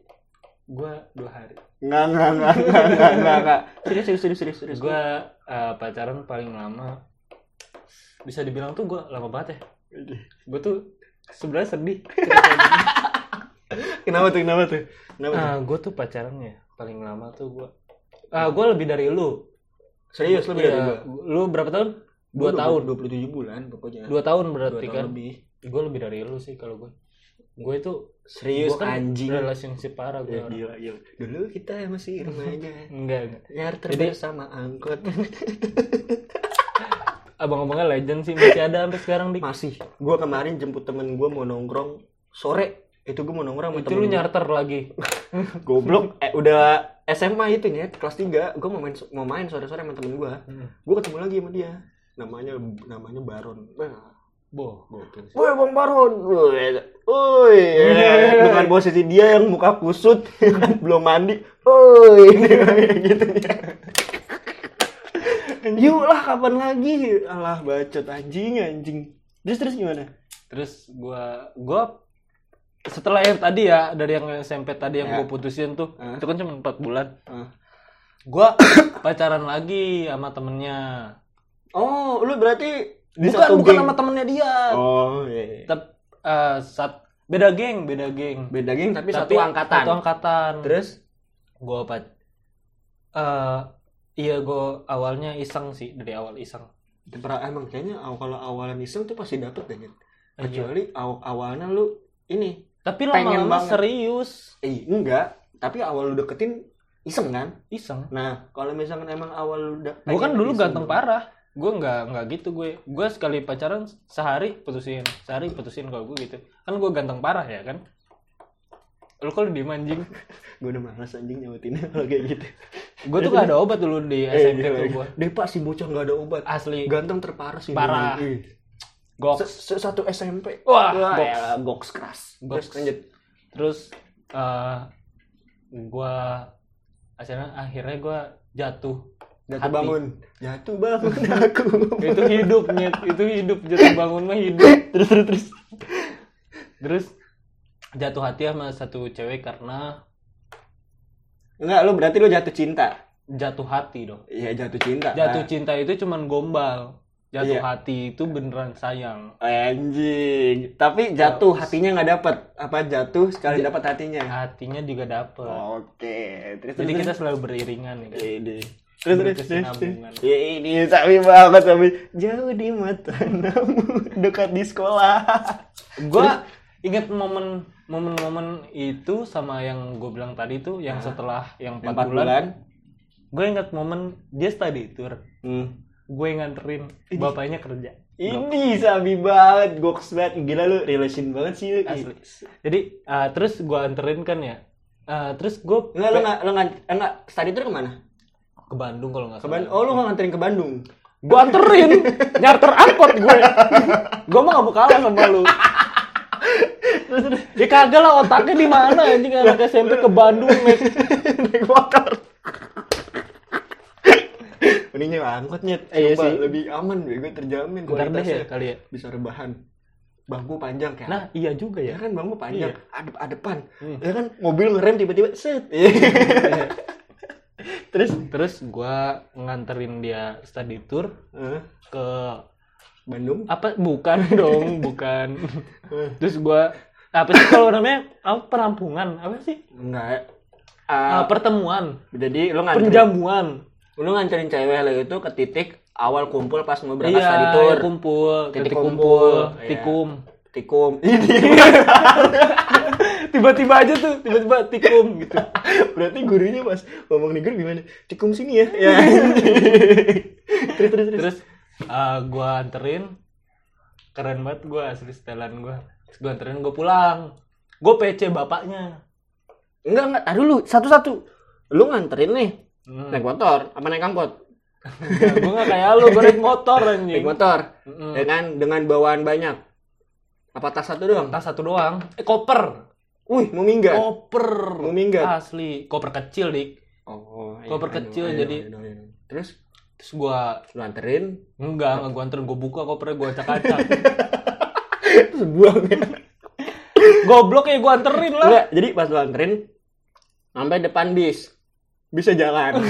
A: Gua dua hari.
B: Nggak, nggak, nggak, nggak, nggak, nggak, nggak. Serius, serius, serius, serius, serius.
A: gua eh, pacaran paling lama bisa dibilang tuh gua lama banget ya. Gua tuh sebenarnya sedih.
B: Kenapa tuh, kenapa tuh? Kenapa tuh?
A: ah gua tuh pacarannya paling lama tuh gua ah gua lebih dari lu
B: Serius, dari
A: Iya,
B: gua?
A: lu berapa tahun dua tahun
B: 27 bulan pokoknya.
A: dua tahun
B: Dua
A: berarti
B: tahun
A: kan
B: lebih.
A: gue lebih dari lu sih kalau gue gue itu
B: Serius,
A: gua kan
B: anjing.
A: relationship parah gue
B: Ya, gila, gila. Dulu kita masih remaja.
A: enggak enggak
B: Nyarter
A: Jadi-
B: bersama angkot.
A: abang-abangnya legend sih masih ada sampai sekarang di
B: Masih. Gua kemarin jemput temen gua mau nongkrong sore. Itu gua mau nongkrong sama
A: itu lu
B: gua.
A: nyarter lagi
B: Goblok. Eh, udah SMA itu nih, kelas 3. Gua mau main mau main sore-sore sama temen gua. Gua ketemu lagi sama dia. Namanya namanya Baron.
A: Gokil sih.
B: Woi Bang Baron, woi, woi, dengan posisi dia yang muka kusut, belum mandi, woi, gitu Yuk lah kapan lagi? Alah bacot anjing anjing. Terus terus gimana?
A: terus gue gue setelah yang tadi ya dari yang SMP tadi yang
B: Ya.
A: gue putusin tuh
B: Ah.
A: itu kan cuma empat bulan
B: Ah.
A: gue pacaran lagi sama temennya
B: Oh, lu berarti di
A: bukan
B: satu
A: bukan
B: geng.
A: sama temennya dia
B: Oh, iya. iya.
A: Tep, eh, sat- beda geng beda geng
B: Beda geng tapi,
A: Tapi
B: satu angkatan.
A: satu angkatan
B: Terus
A: gue apa eh iya gue awalnya iseng sih dari awal iseng
B: pernah emang kayaknya kalau awalan iseng tuh pasti dapet deh.
A: Iya.
B: Kecuali aw- awalnya lu ini
A: tapi lama-lama serius
B: eh enggak, tapi awal lu deketin iseng kan?
A: iseng
B: Nah, kalau misalkan emang awal lu udah
A: gue kan dulu ganteng
B: dulu.
A: parah gue nggak nggak gitu gue gue sekali pacaran sehari putusin sehari putusin kalau gue gitu kan gue ganteng parah ya kan lu kalau diem anjing
B: Gue udah malas anjing nyautinnya kalau kayak gitu.
A: gue tuh gak ada obat dulu di SMP
B: gila.
A: gue
B: Deh pak si bocah nggak ada obat.
A: asli
B: Ganteng terparah sih.
A: Parah.
B: Ih.
A: Goks
B: Se- se- Satu SMP.
A: Wah,
B: Wah,
A: goks.
B: ya, goks keras.
A: Goks.
B: Terus lanjut.
A: terus eh gue akhirnya akhirnya gue jatuh
B: Jatuh
A: Hati.
B: bangun. Jatuh bangun aku.
A: itu hidupnya itu hidup jatuh bangun mah hidup
B: terus terus terus.
A: terus jatuh hati sama satu cewek karena
B: Enggak, lu berarti lu jatuh cinta.
A: jatuh hati dong
B: Iya jatuh cinta.
A: jatuh
B: Nah,
A: cinta itu cuman gombal jatuh
B: Iya.
A: hati itu beneran sayang
B: Anjing. Tapi jatuh hatinya nggak dapet. Apa jatuh sekali dapat hatinya?
A: hatinya juga dapet
B: Oke. Terus
A: jadi
B: terus,
A: kita selalu beriringan ya kan?
B: Ini. Terus terus. Ya, ini tapi banget tapi jauh di mata namun dekat di sekolah.
A: gue inget momen momen-momen itu sama yang gue bilang tadi tuh yang
B: Hah?
A: setelah yang 4
B: Empat
A: bulan,
B: bulan.
A: gue inget momen dia study tour
B: Hmm.
A: Gue nganterin bapaknya kerja
B: Ini sabi banget, goks banget. Gila lu, relation banget sih lu.
A: Asli. Jadi eh, terus gue anterin kan ya. Eh, terus gue
B: Enggak, lu enggak, lu enggak, enggak, study tour ke mana?
A: ke Bandung kalau nggak
B: Ke
A: salah.
B: Bandung. Oh, lu enggak nganterin ke Bandung?
A: Gue anterin, nyarter angkot gue. gue mah gak mau kalah sama lu. Ya kagak lah otaknya di mana anjing anak SMP ke Bandung Naik
B: motor. Mending nyewa angkot nyet.
A: Iya
B: Coba,
A: sih.
B: lebih aman, gue terjamin
A: Bentar deh
B: kualitasnya.
A: ya kali ya.
B: Bisa rebahan. Bangku panjang kayak.
A: Nah iya juga
B: ya
A: ya.
B: kan bangku panjang, adep adepan.
A: Hmm.
B: Ya kan mobil ngerem tiba-tiba set. Terus
A: Terus gue nganterin dia study tour
B: eh,
A: ke
B: Bandung.
A: apa bukan dong bukan terus gua apa sih kalau namanya apa perampungan apa sih
B: Enggak.
A: Ah,
B: Ah,
A: pertemuan
B: jadi lu nganterin
A: penjamuan
B: lu nganterin cewek lo itu ke titik awal kumpul pas mau berangkat
A: iya
B: study tour.
A: iya, kumpul
B: Titik
A: titik
B: kumpul,
A: kumpul
B: iya.
A: tikum
B: Tikum.
A: tiba-tiba aja tuh tiba-tiba tikum gitu
B: Berarti gurunya pas ngomong nih guru gimana? Tikum sini ya. Ya. terus terus terus.
A: terus ah, gua anterin keren banget gua asli setelan gua terus gua anterin gua pulang gua PC bapaknya
B: Enggak enggak, tar dulu satu-satu. Lu nganterin nih
A: hmm.
B: naik motor apa naik angkot?
A: gua nggak kayak lu gua naik motor anjing
B: Naik motor.
A: Mm-mm.
B: Dengan dengan bawaan banyak. Apa tas satu doang?
A: tas satu doang eh koper
B: Wih, mau minggat.
A: koper
B: Mau minggat.
A: asli koper kecil dik
B: Oh,
A: Koper kecil, jadi-
B: terus
A: terus gua
B: lu anterin
A: enggak enggak gua anterin gua buka kopernya gua acak-acak
B: terus buang.
A: goblok ya gua anterin lah
B: Enggak, jadi pas lu anterin sampai depan bis bisa jalan.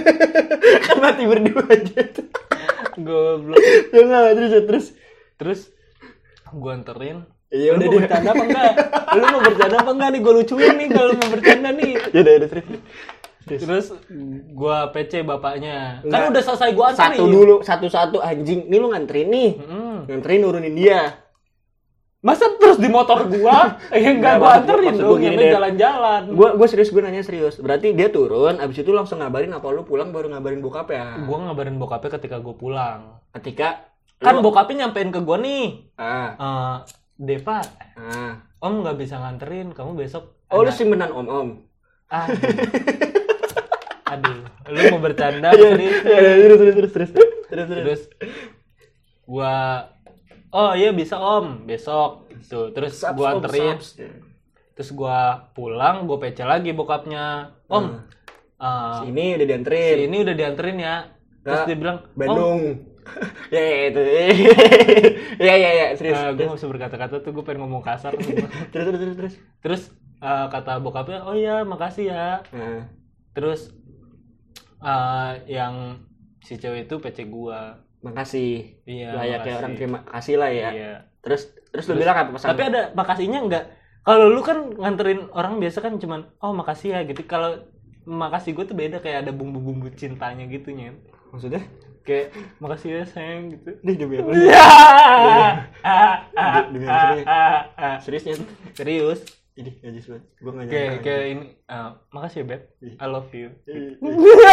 B: kan mati berdua aja.
A: goblok
B: Ya enggak, terus terus.
A: terus gua anterin
B: Iya,
A: udah
B: udah
A: mau bercanda apa enggak lu mau bercanda apa enggak nih gua lucuin nih kalau mau bercanda nih
B: Ya udah, udah terus.
A: terus gua PC bapaknya
B: Enggak.
A: kan udah selesai gua anterin
B: Satu dulu, satu-satu anjing. Ini lu nganterin nih.
A: Mm-mm.
B: Nganterin nurunin dia.
A: Masa terus di motor gua eh
B: Enggak,
A: enggak gua
B: gua-
A: anterin dong
B: gua gini
A: nyampe jalan-jalan
B: Gua gua serius gue nanya serius. Berarti dia turun, abis itu langsung ngabarin apa lu pulang baru ngabarin bokap ya?
A: gua ngabarin bokapnya ketika gua pulang
B: Ketika
A: kan
B: lu-
A: bokapnya nyampein ke gua nih
B: ah,
A: eh Deva
B: ah.
A: om nggak bisa nganterin kamu besok
B: Oh, lu simpenan om-om.
A: Ah. Aduh, lu mau bercanda
B: Iya,
A: serius
B: iya, terus terus terus terus. Terus terus.
A: Terus gua Oh iya bisa om besok gitu. Terus gua anterin.
B: saps.
A: Terus gua pulang, gua PC lagi bokapnya. Om, eh,
B: Ini udah dianterin.
A: si ini udah dianterin ya. Terus
B: Ke
A: dia bilang, Om,
B: Bandung. ya ya itu. ya ya ya serius.
A: gua gak bisa berkata-kata tuh, gua pengen ngomong kasar.
B: terus terus terus terus.
A: Terus eh, kata bokapnya, oh iya makasih ya.
B: Nah,
A: Terus eh, yang si cewek itu PC gua.
B: Makasih.
A: Iya.
B: Layaknya
A: makasih.
B: orang terima kasih lah ya.
A: Iya.
B: Terus terus lu
A: Terus-
B: bilang apa pesan?
A: Tapi ada makasihnya enggak. Kalau lu kan nganterin orang biasa kan cuman oh makasih ya gitu. Kalau makasih gue tuh beda kayak ada bumbu-bumbu cintanya gitu nya.
B: maksudnya?
A: Kayak makasih ya sayang gitu.
B: Nih demi apa?
A: Ya.
B: Demi apa? Seriusnya?
A: Serius.
B: Ini aja banget. Gua enggak
A: Kayak
B: nyangka.
A: kayak ini eh, makasih ya beb. I love you.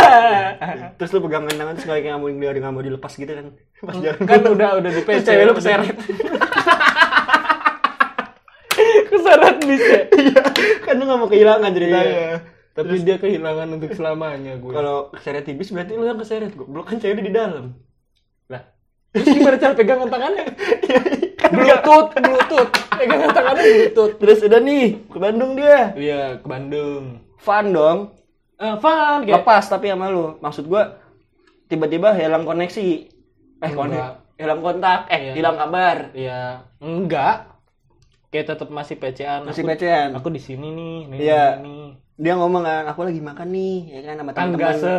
B: Terus lu pegangan tangan terus kayak nggak mau nggak mau dilepas gitu kan? Pas jalan.
A: kan udah udah di PC.
B: cewek lu keseret.
A: keseret bisa.
B: Iya, kan lu nggak mau kehilangan ceritanya.
A: Iya. Tapi dia kehilangan untuk selamanya gue.
B: Kalau keseret tipis berarti lu yang keseret. Goblok kan cewek di dalam.
A: Lah. Terus gimana cara pegangan tangannya? Bluetooth, Bluetooth. Pegangan tangannya Bluetooth.
B: Terus udah nih ke Bandung dia.
A: Iya, ke Bandung.
B: Fun dong.
A: Eh, fun kayak
B: Lepas tapi sama lu. Maksud gua tiba-tiba hilang koneksi. Eh,
A: Enggak.
B: konek. Hilang kontak, eh
A: Iya.
B: hilang kabar.
A: ya enggak. Kayak tetap masih PC-an.
B: Masih pecean.
A: Aku di sini nih, nih,
B: Iya.
A: nih.
B: Dia ngomong kan, aku lagi makan nih, ya kan sama
A: Kan enggak
B: teman-teman.
A: se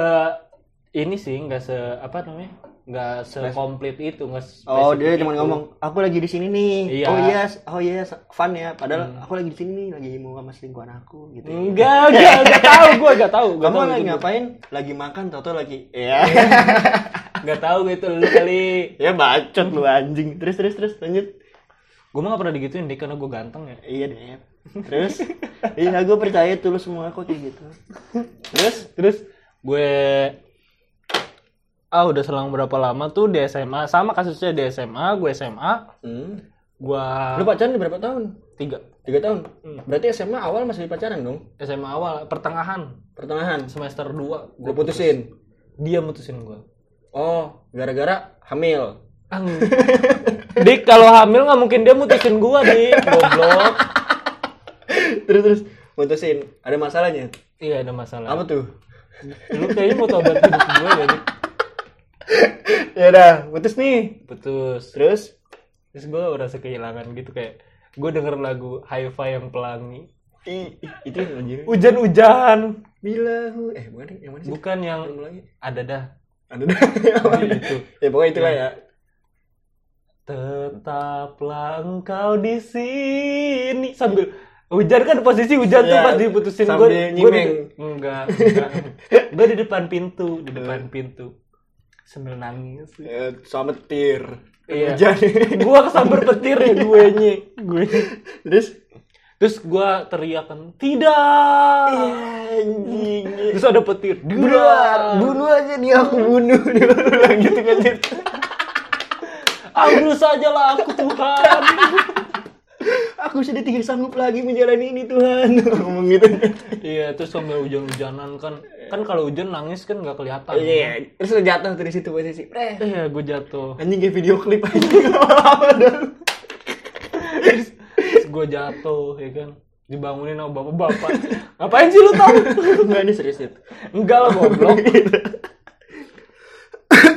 A: ini sih, enggak se apa namanya? Enggak sekomplit itu, enggak
B: Oh, dia cuma ngomong, aku lagi di sini nih.
A: Iya.
B: Oh iya, oh iya, fun ya. Padahal aku lagi di sini nih, lagi mau sama selingkuhan aku gitu. ya.
A: Enggak, enggak, enggak tahu gue, enggak tahu. Enggak
B: Kamu
A: tahu
B: lagi
A: itu.
B: ngapain? Lagi makan, tau lagi. Iya.
A: Enggak tahu gitu lu kali.
B: ya bacot lu anjing. Terus terus terus lanjut.
A: Gue mah gak pernah digituin deh karena gue ganteng ya.
B: Iya deh. Terus, iya gue percaya tuh lu semua kok kayak gitu. Terus,
A: Terus gue ah udah selang berapa lama tuh di SMA sama kasusnya di SMA gue SMA
B: Hmm.
A: gue
B: Lu pacaran berapa tahun?
A: tiga
B: Tiga tahun.
A: Hmm.
B: Berarti SMA awal masih pacaran dong?
A: SMA awal pertengahan
B: Pertengahan.
A: semester 2
B: Gue putusin.
A: dia mutusin gue
B: Oh, gara-gara hamil.
A: Dik kalau hamil nggak mungkin dia mutusin gue dik goblok
B: terus terus putusin. Ada masalahnya?
A: iya ada masalah
B: Apa tuh?
A: lu kayaknya mau tobat hidup gue ya dik
B: ya udah, putus nih.
A: putus
B: Terus?
A: terus gue merasa kehilangan gitu kayak gue denger lagu hi-fi yang pelangi
B: I, itu yang anjir.
A: hujan-hujan
B: Bila eh bukan yang mana sih?
A: bukan yang
B: lagi.
A: ada dah
B: Ada dah. Mana?
A: itu
B: ya pokoknya itulah ya.
A: tetaplah engkau di sini sambil hujan kan posisi hujan tuh
B: Iya,
A: pas diputusin gue
B: nyimeng.
A: enggak enggak gue di depan pintu di depan pintu sambil nangis
B: Eh, sama petir.
A: Iya.
B: Hujan.
A: gue kesambar petir ya gue nye gue
B: terus
A: terus gue teriakan tidak
B: anjing.
A: terus ada petir
B: Bunuh,
A: Duar.
B: bunuh aja dia aku bunuh dia bilang gitu kan Dit.
A: ambil sajalah aku Tuhan
B: Aku sudah tidak sanggup lagi menjalani ini Tuhan. Ngomong gitu.
A: iya terus sambil hujan-hujanan kan kan kalau hujan nangis kan nggak kelihatan
B: Iya, terus lo jatuh dari situ posisi.
A: Iya gue jatuh
B: Anjing kayak video klip. Apa dong?
A: terus gue jatuh ya kan dibangunin sama bapak-bapak ngapain sih lu tau
B: Enggak ini serius Dit.
A: enggak lah goblok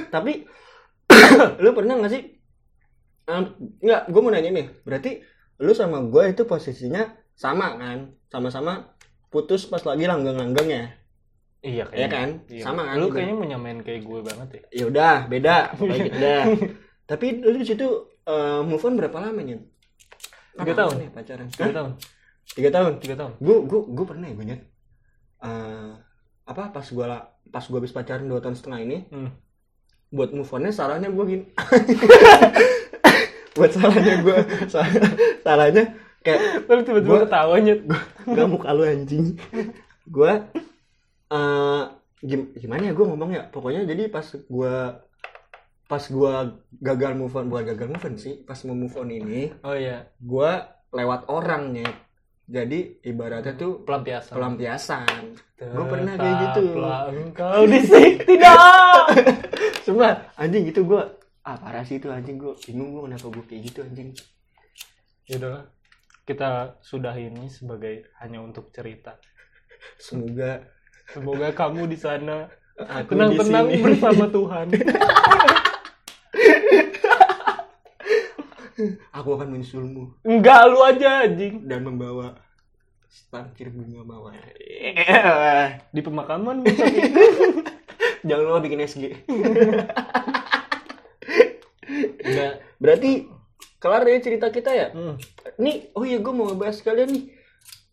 B: Tapi lu pernah gak sih? Enggak, gue mau nanya nih. Berarti lu sama gue itu posisinya sama kan? Sama-sama putus pas lagi langgang-langgang ya?
A: iya
B: Iya kan?
A: Iya.
B: Sama kan?
A: lu kayaknya mau nyamain kayak gue banget ya
B: Ya udah, beda. Gitu dah. Tapi lu di situ eh, move on berapa lama nih?
A: Tiga tahun.
B: nih pacaran?
A: tiga tahun
B: Tiga tahun.
A: tiga tahun
B: Gue gue gue pernah ya gue nyet. Eh, apa pas gue pas gue habis pacaran dua tahun setengah ini
A: hmm.
B: buat move onnya salahnya gue gini buat salahnya gue salahnya kayak
A: Lalu tiba-tiba ketawanya.
B: gak muka lu anjing. Gue eh gim- gimana ya gue ngomong ya? Pokoknya jadi pas gue pas gue gagal move on bukan gagal move on sih pas mau move on ini
A: oh iya.
B: gue lewat orang Nyet. jadi ibaratnya tuh
A: pelampiasan.
B: pelampiasan. Gua pernah kayak gitu.
A: Engkau di tidak!
B: Sumpah, anjing gitu gue ah parah sih itu anjing gue bingung gue kenapa gue kayak gitu anjing
A: Yaudah, kita sudah ini sebagai hanya untuk cerita.
B: semoga
A: Semoga kamu di sana tenang-tenang bersama Tuhan.
B: aku akan menyusulmu
A: Enggak lu aja anjing.
B: dan membawa setangkir bunga mawar
A: Di pemakaman
B: jangan lupa bikin SG. berarti kelar ya cerita kita ya
A: Hmm.
B: nih oh iya gue mau bahas kalian nih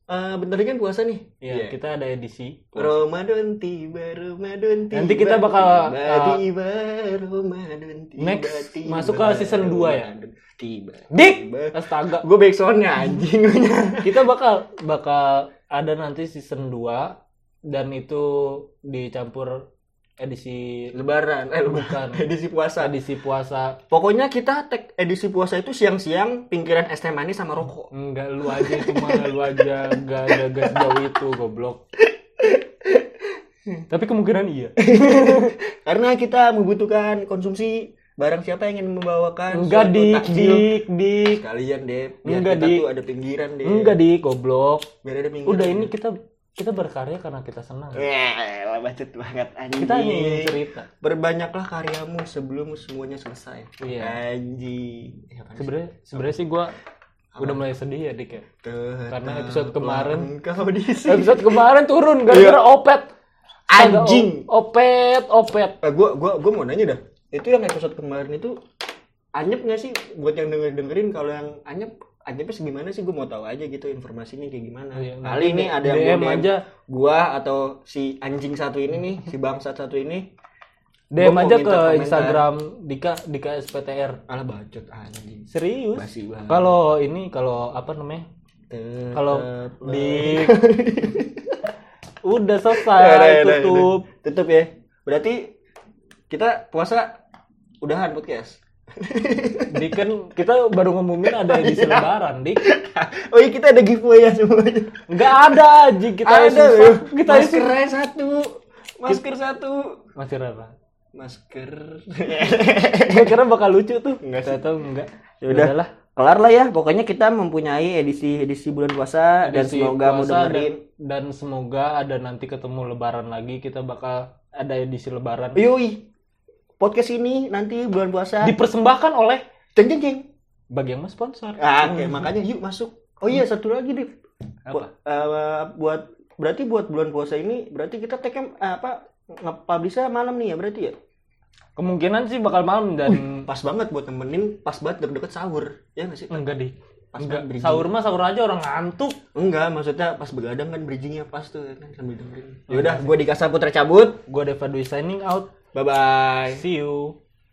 B: Eh bentar lagi kan puasa nih
A: Ya,
B: Iya.
A: kita ada edisi.
B: Ramadan tiba, Ramadan tiba.
A: Nanti kita bakal,
B: tiba,
A: uh,
B: tiba, Ramadan tiba.
A: next
B: tiba,
A: masuk ke season dua ya?
B: Ramadan Tiba.
A: Dik,
B: tiba.
A: astaga.
B: Gue backsoundnya anjing.
A: Kita bakal bakal ada nanti season 2 dan itu dicampur edisi
B: Lebaran, eh
A: bukan
B: edisi puasa.
A: edisi puasa.
B: Pokoknya kita tag edisi puasa itu siang-siang pinggiran es teh manis sama rokok.
A: Enggak lu aja itu mah lu aja enggak ada gas jauh itu goblok. Tapi kemungkinan iya.
B: Karena kita membutuhkan konsumsi barang siapa yang ingin membawakan
A: Enggak dik
B: takjil.
A: dik dik.
B: Sekalian deh, biar
A: Enggak,
B: kita
A: Dik.
B: tuh ada pinggiran deh.
A: Enggak dik goblok.
B: Biar ada pinggiran.
A: Udah ini kita kita berkarya karena kita senang.
B: Eh, bacot banget anjing.
A: Kita ingin cerita.
B: Berbanyaklah karyamu sebelum semuanya selesai.
A: Iya.
B: Anjing. Apaan sih?
A: Sebenarnya sebenarnya sih gua udah mulai sedih ya dik ya. Karena episode kemarin-
B: Engkau di sini.
A: Episode kemarin turun gara-gara opet. Astaga,
B: Anjing.
A: Opet, opet.
B: Eh, gua gua gua mau nanya dah. Itu yang episode kemarin itu anyep nggak sih buat yang denger dengerin kalau yang anyep anyepnya segimana sih gue mau tahu aja gitu informasinya kayak gimana.
A: Iya,
B: Kali ini ada yang
A: DM aja,
B: gua atau si anjing satu ini nih, si bangsat satu ini.
A: DM aja ke
B: komentar.
A: Instagram Dika Dika SPTR.
B: Alah bacot anjing.
A: Serius? Kalau ini kalau apa namanya? Kalau di udah selesai
B: udah, udah,
A: tutup.
B: udah. tutup ya. Berarti kita puasa udahan podcast.
A: Dik kan kita baru ngumumin ada edisi lebaran, Dik.
B: oh iya kita ada giveaway ya semuanya.
A: Enggak ada, Ji. Kita
B: ada
A: susah. Kita.
B: Maskernya satu. Masker satu.
A: Masker apa?
B: Masker.
A: Gue kira bakal lucu tuh.
B: Enggak sih.
A: Tahu enggak.
B: Ya udah.
A: Udahlah.
B: Kelar lah ya. Pokoknya kita mempunyai edisi edisi bulan puasa dan
A: Edisi
B: semoga mau
A: puasa
B: dengerin.
A: dan, dan semoga ada nanti ketemu lebaran lagi kita bakal ada edisi lebaran
B: Yoi. Podcast ini nanti bulan puasa.
A: dipersembahkan oleh
B: Ceng ceng ceng.
A: bagi yang mau sponsor
B: Ah, oke, makanya yuk masuk. Oh iya, satu lagi deh.
A: apa
B: buat berarti buat bulan puasa ini berarti kita take apa nge-publishnya malam nih ya berarti ya?
A: kemungkinan sih bakal malam dan
B: Pas banget buat nemenin pas banget deket-deket sahur. Ya nggak sih?
A: enggak deh
B: Pas
A: enggak
B: kan
A: sahur mah sahur aja orang ngantuk
B: Enggak, maksudnya pas begadang kan bridgingnya pas tuh kan sambil dengerin. Ya udah, gue Dika Saputra cabut.
A: gue Deva Dwi signing out
B: Bye bye.
A: see you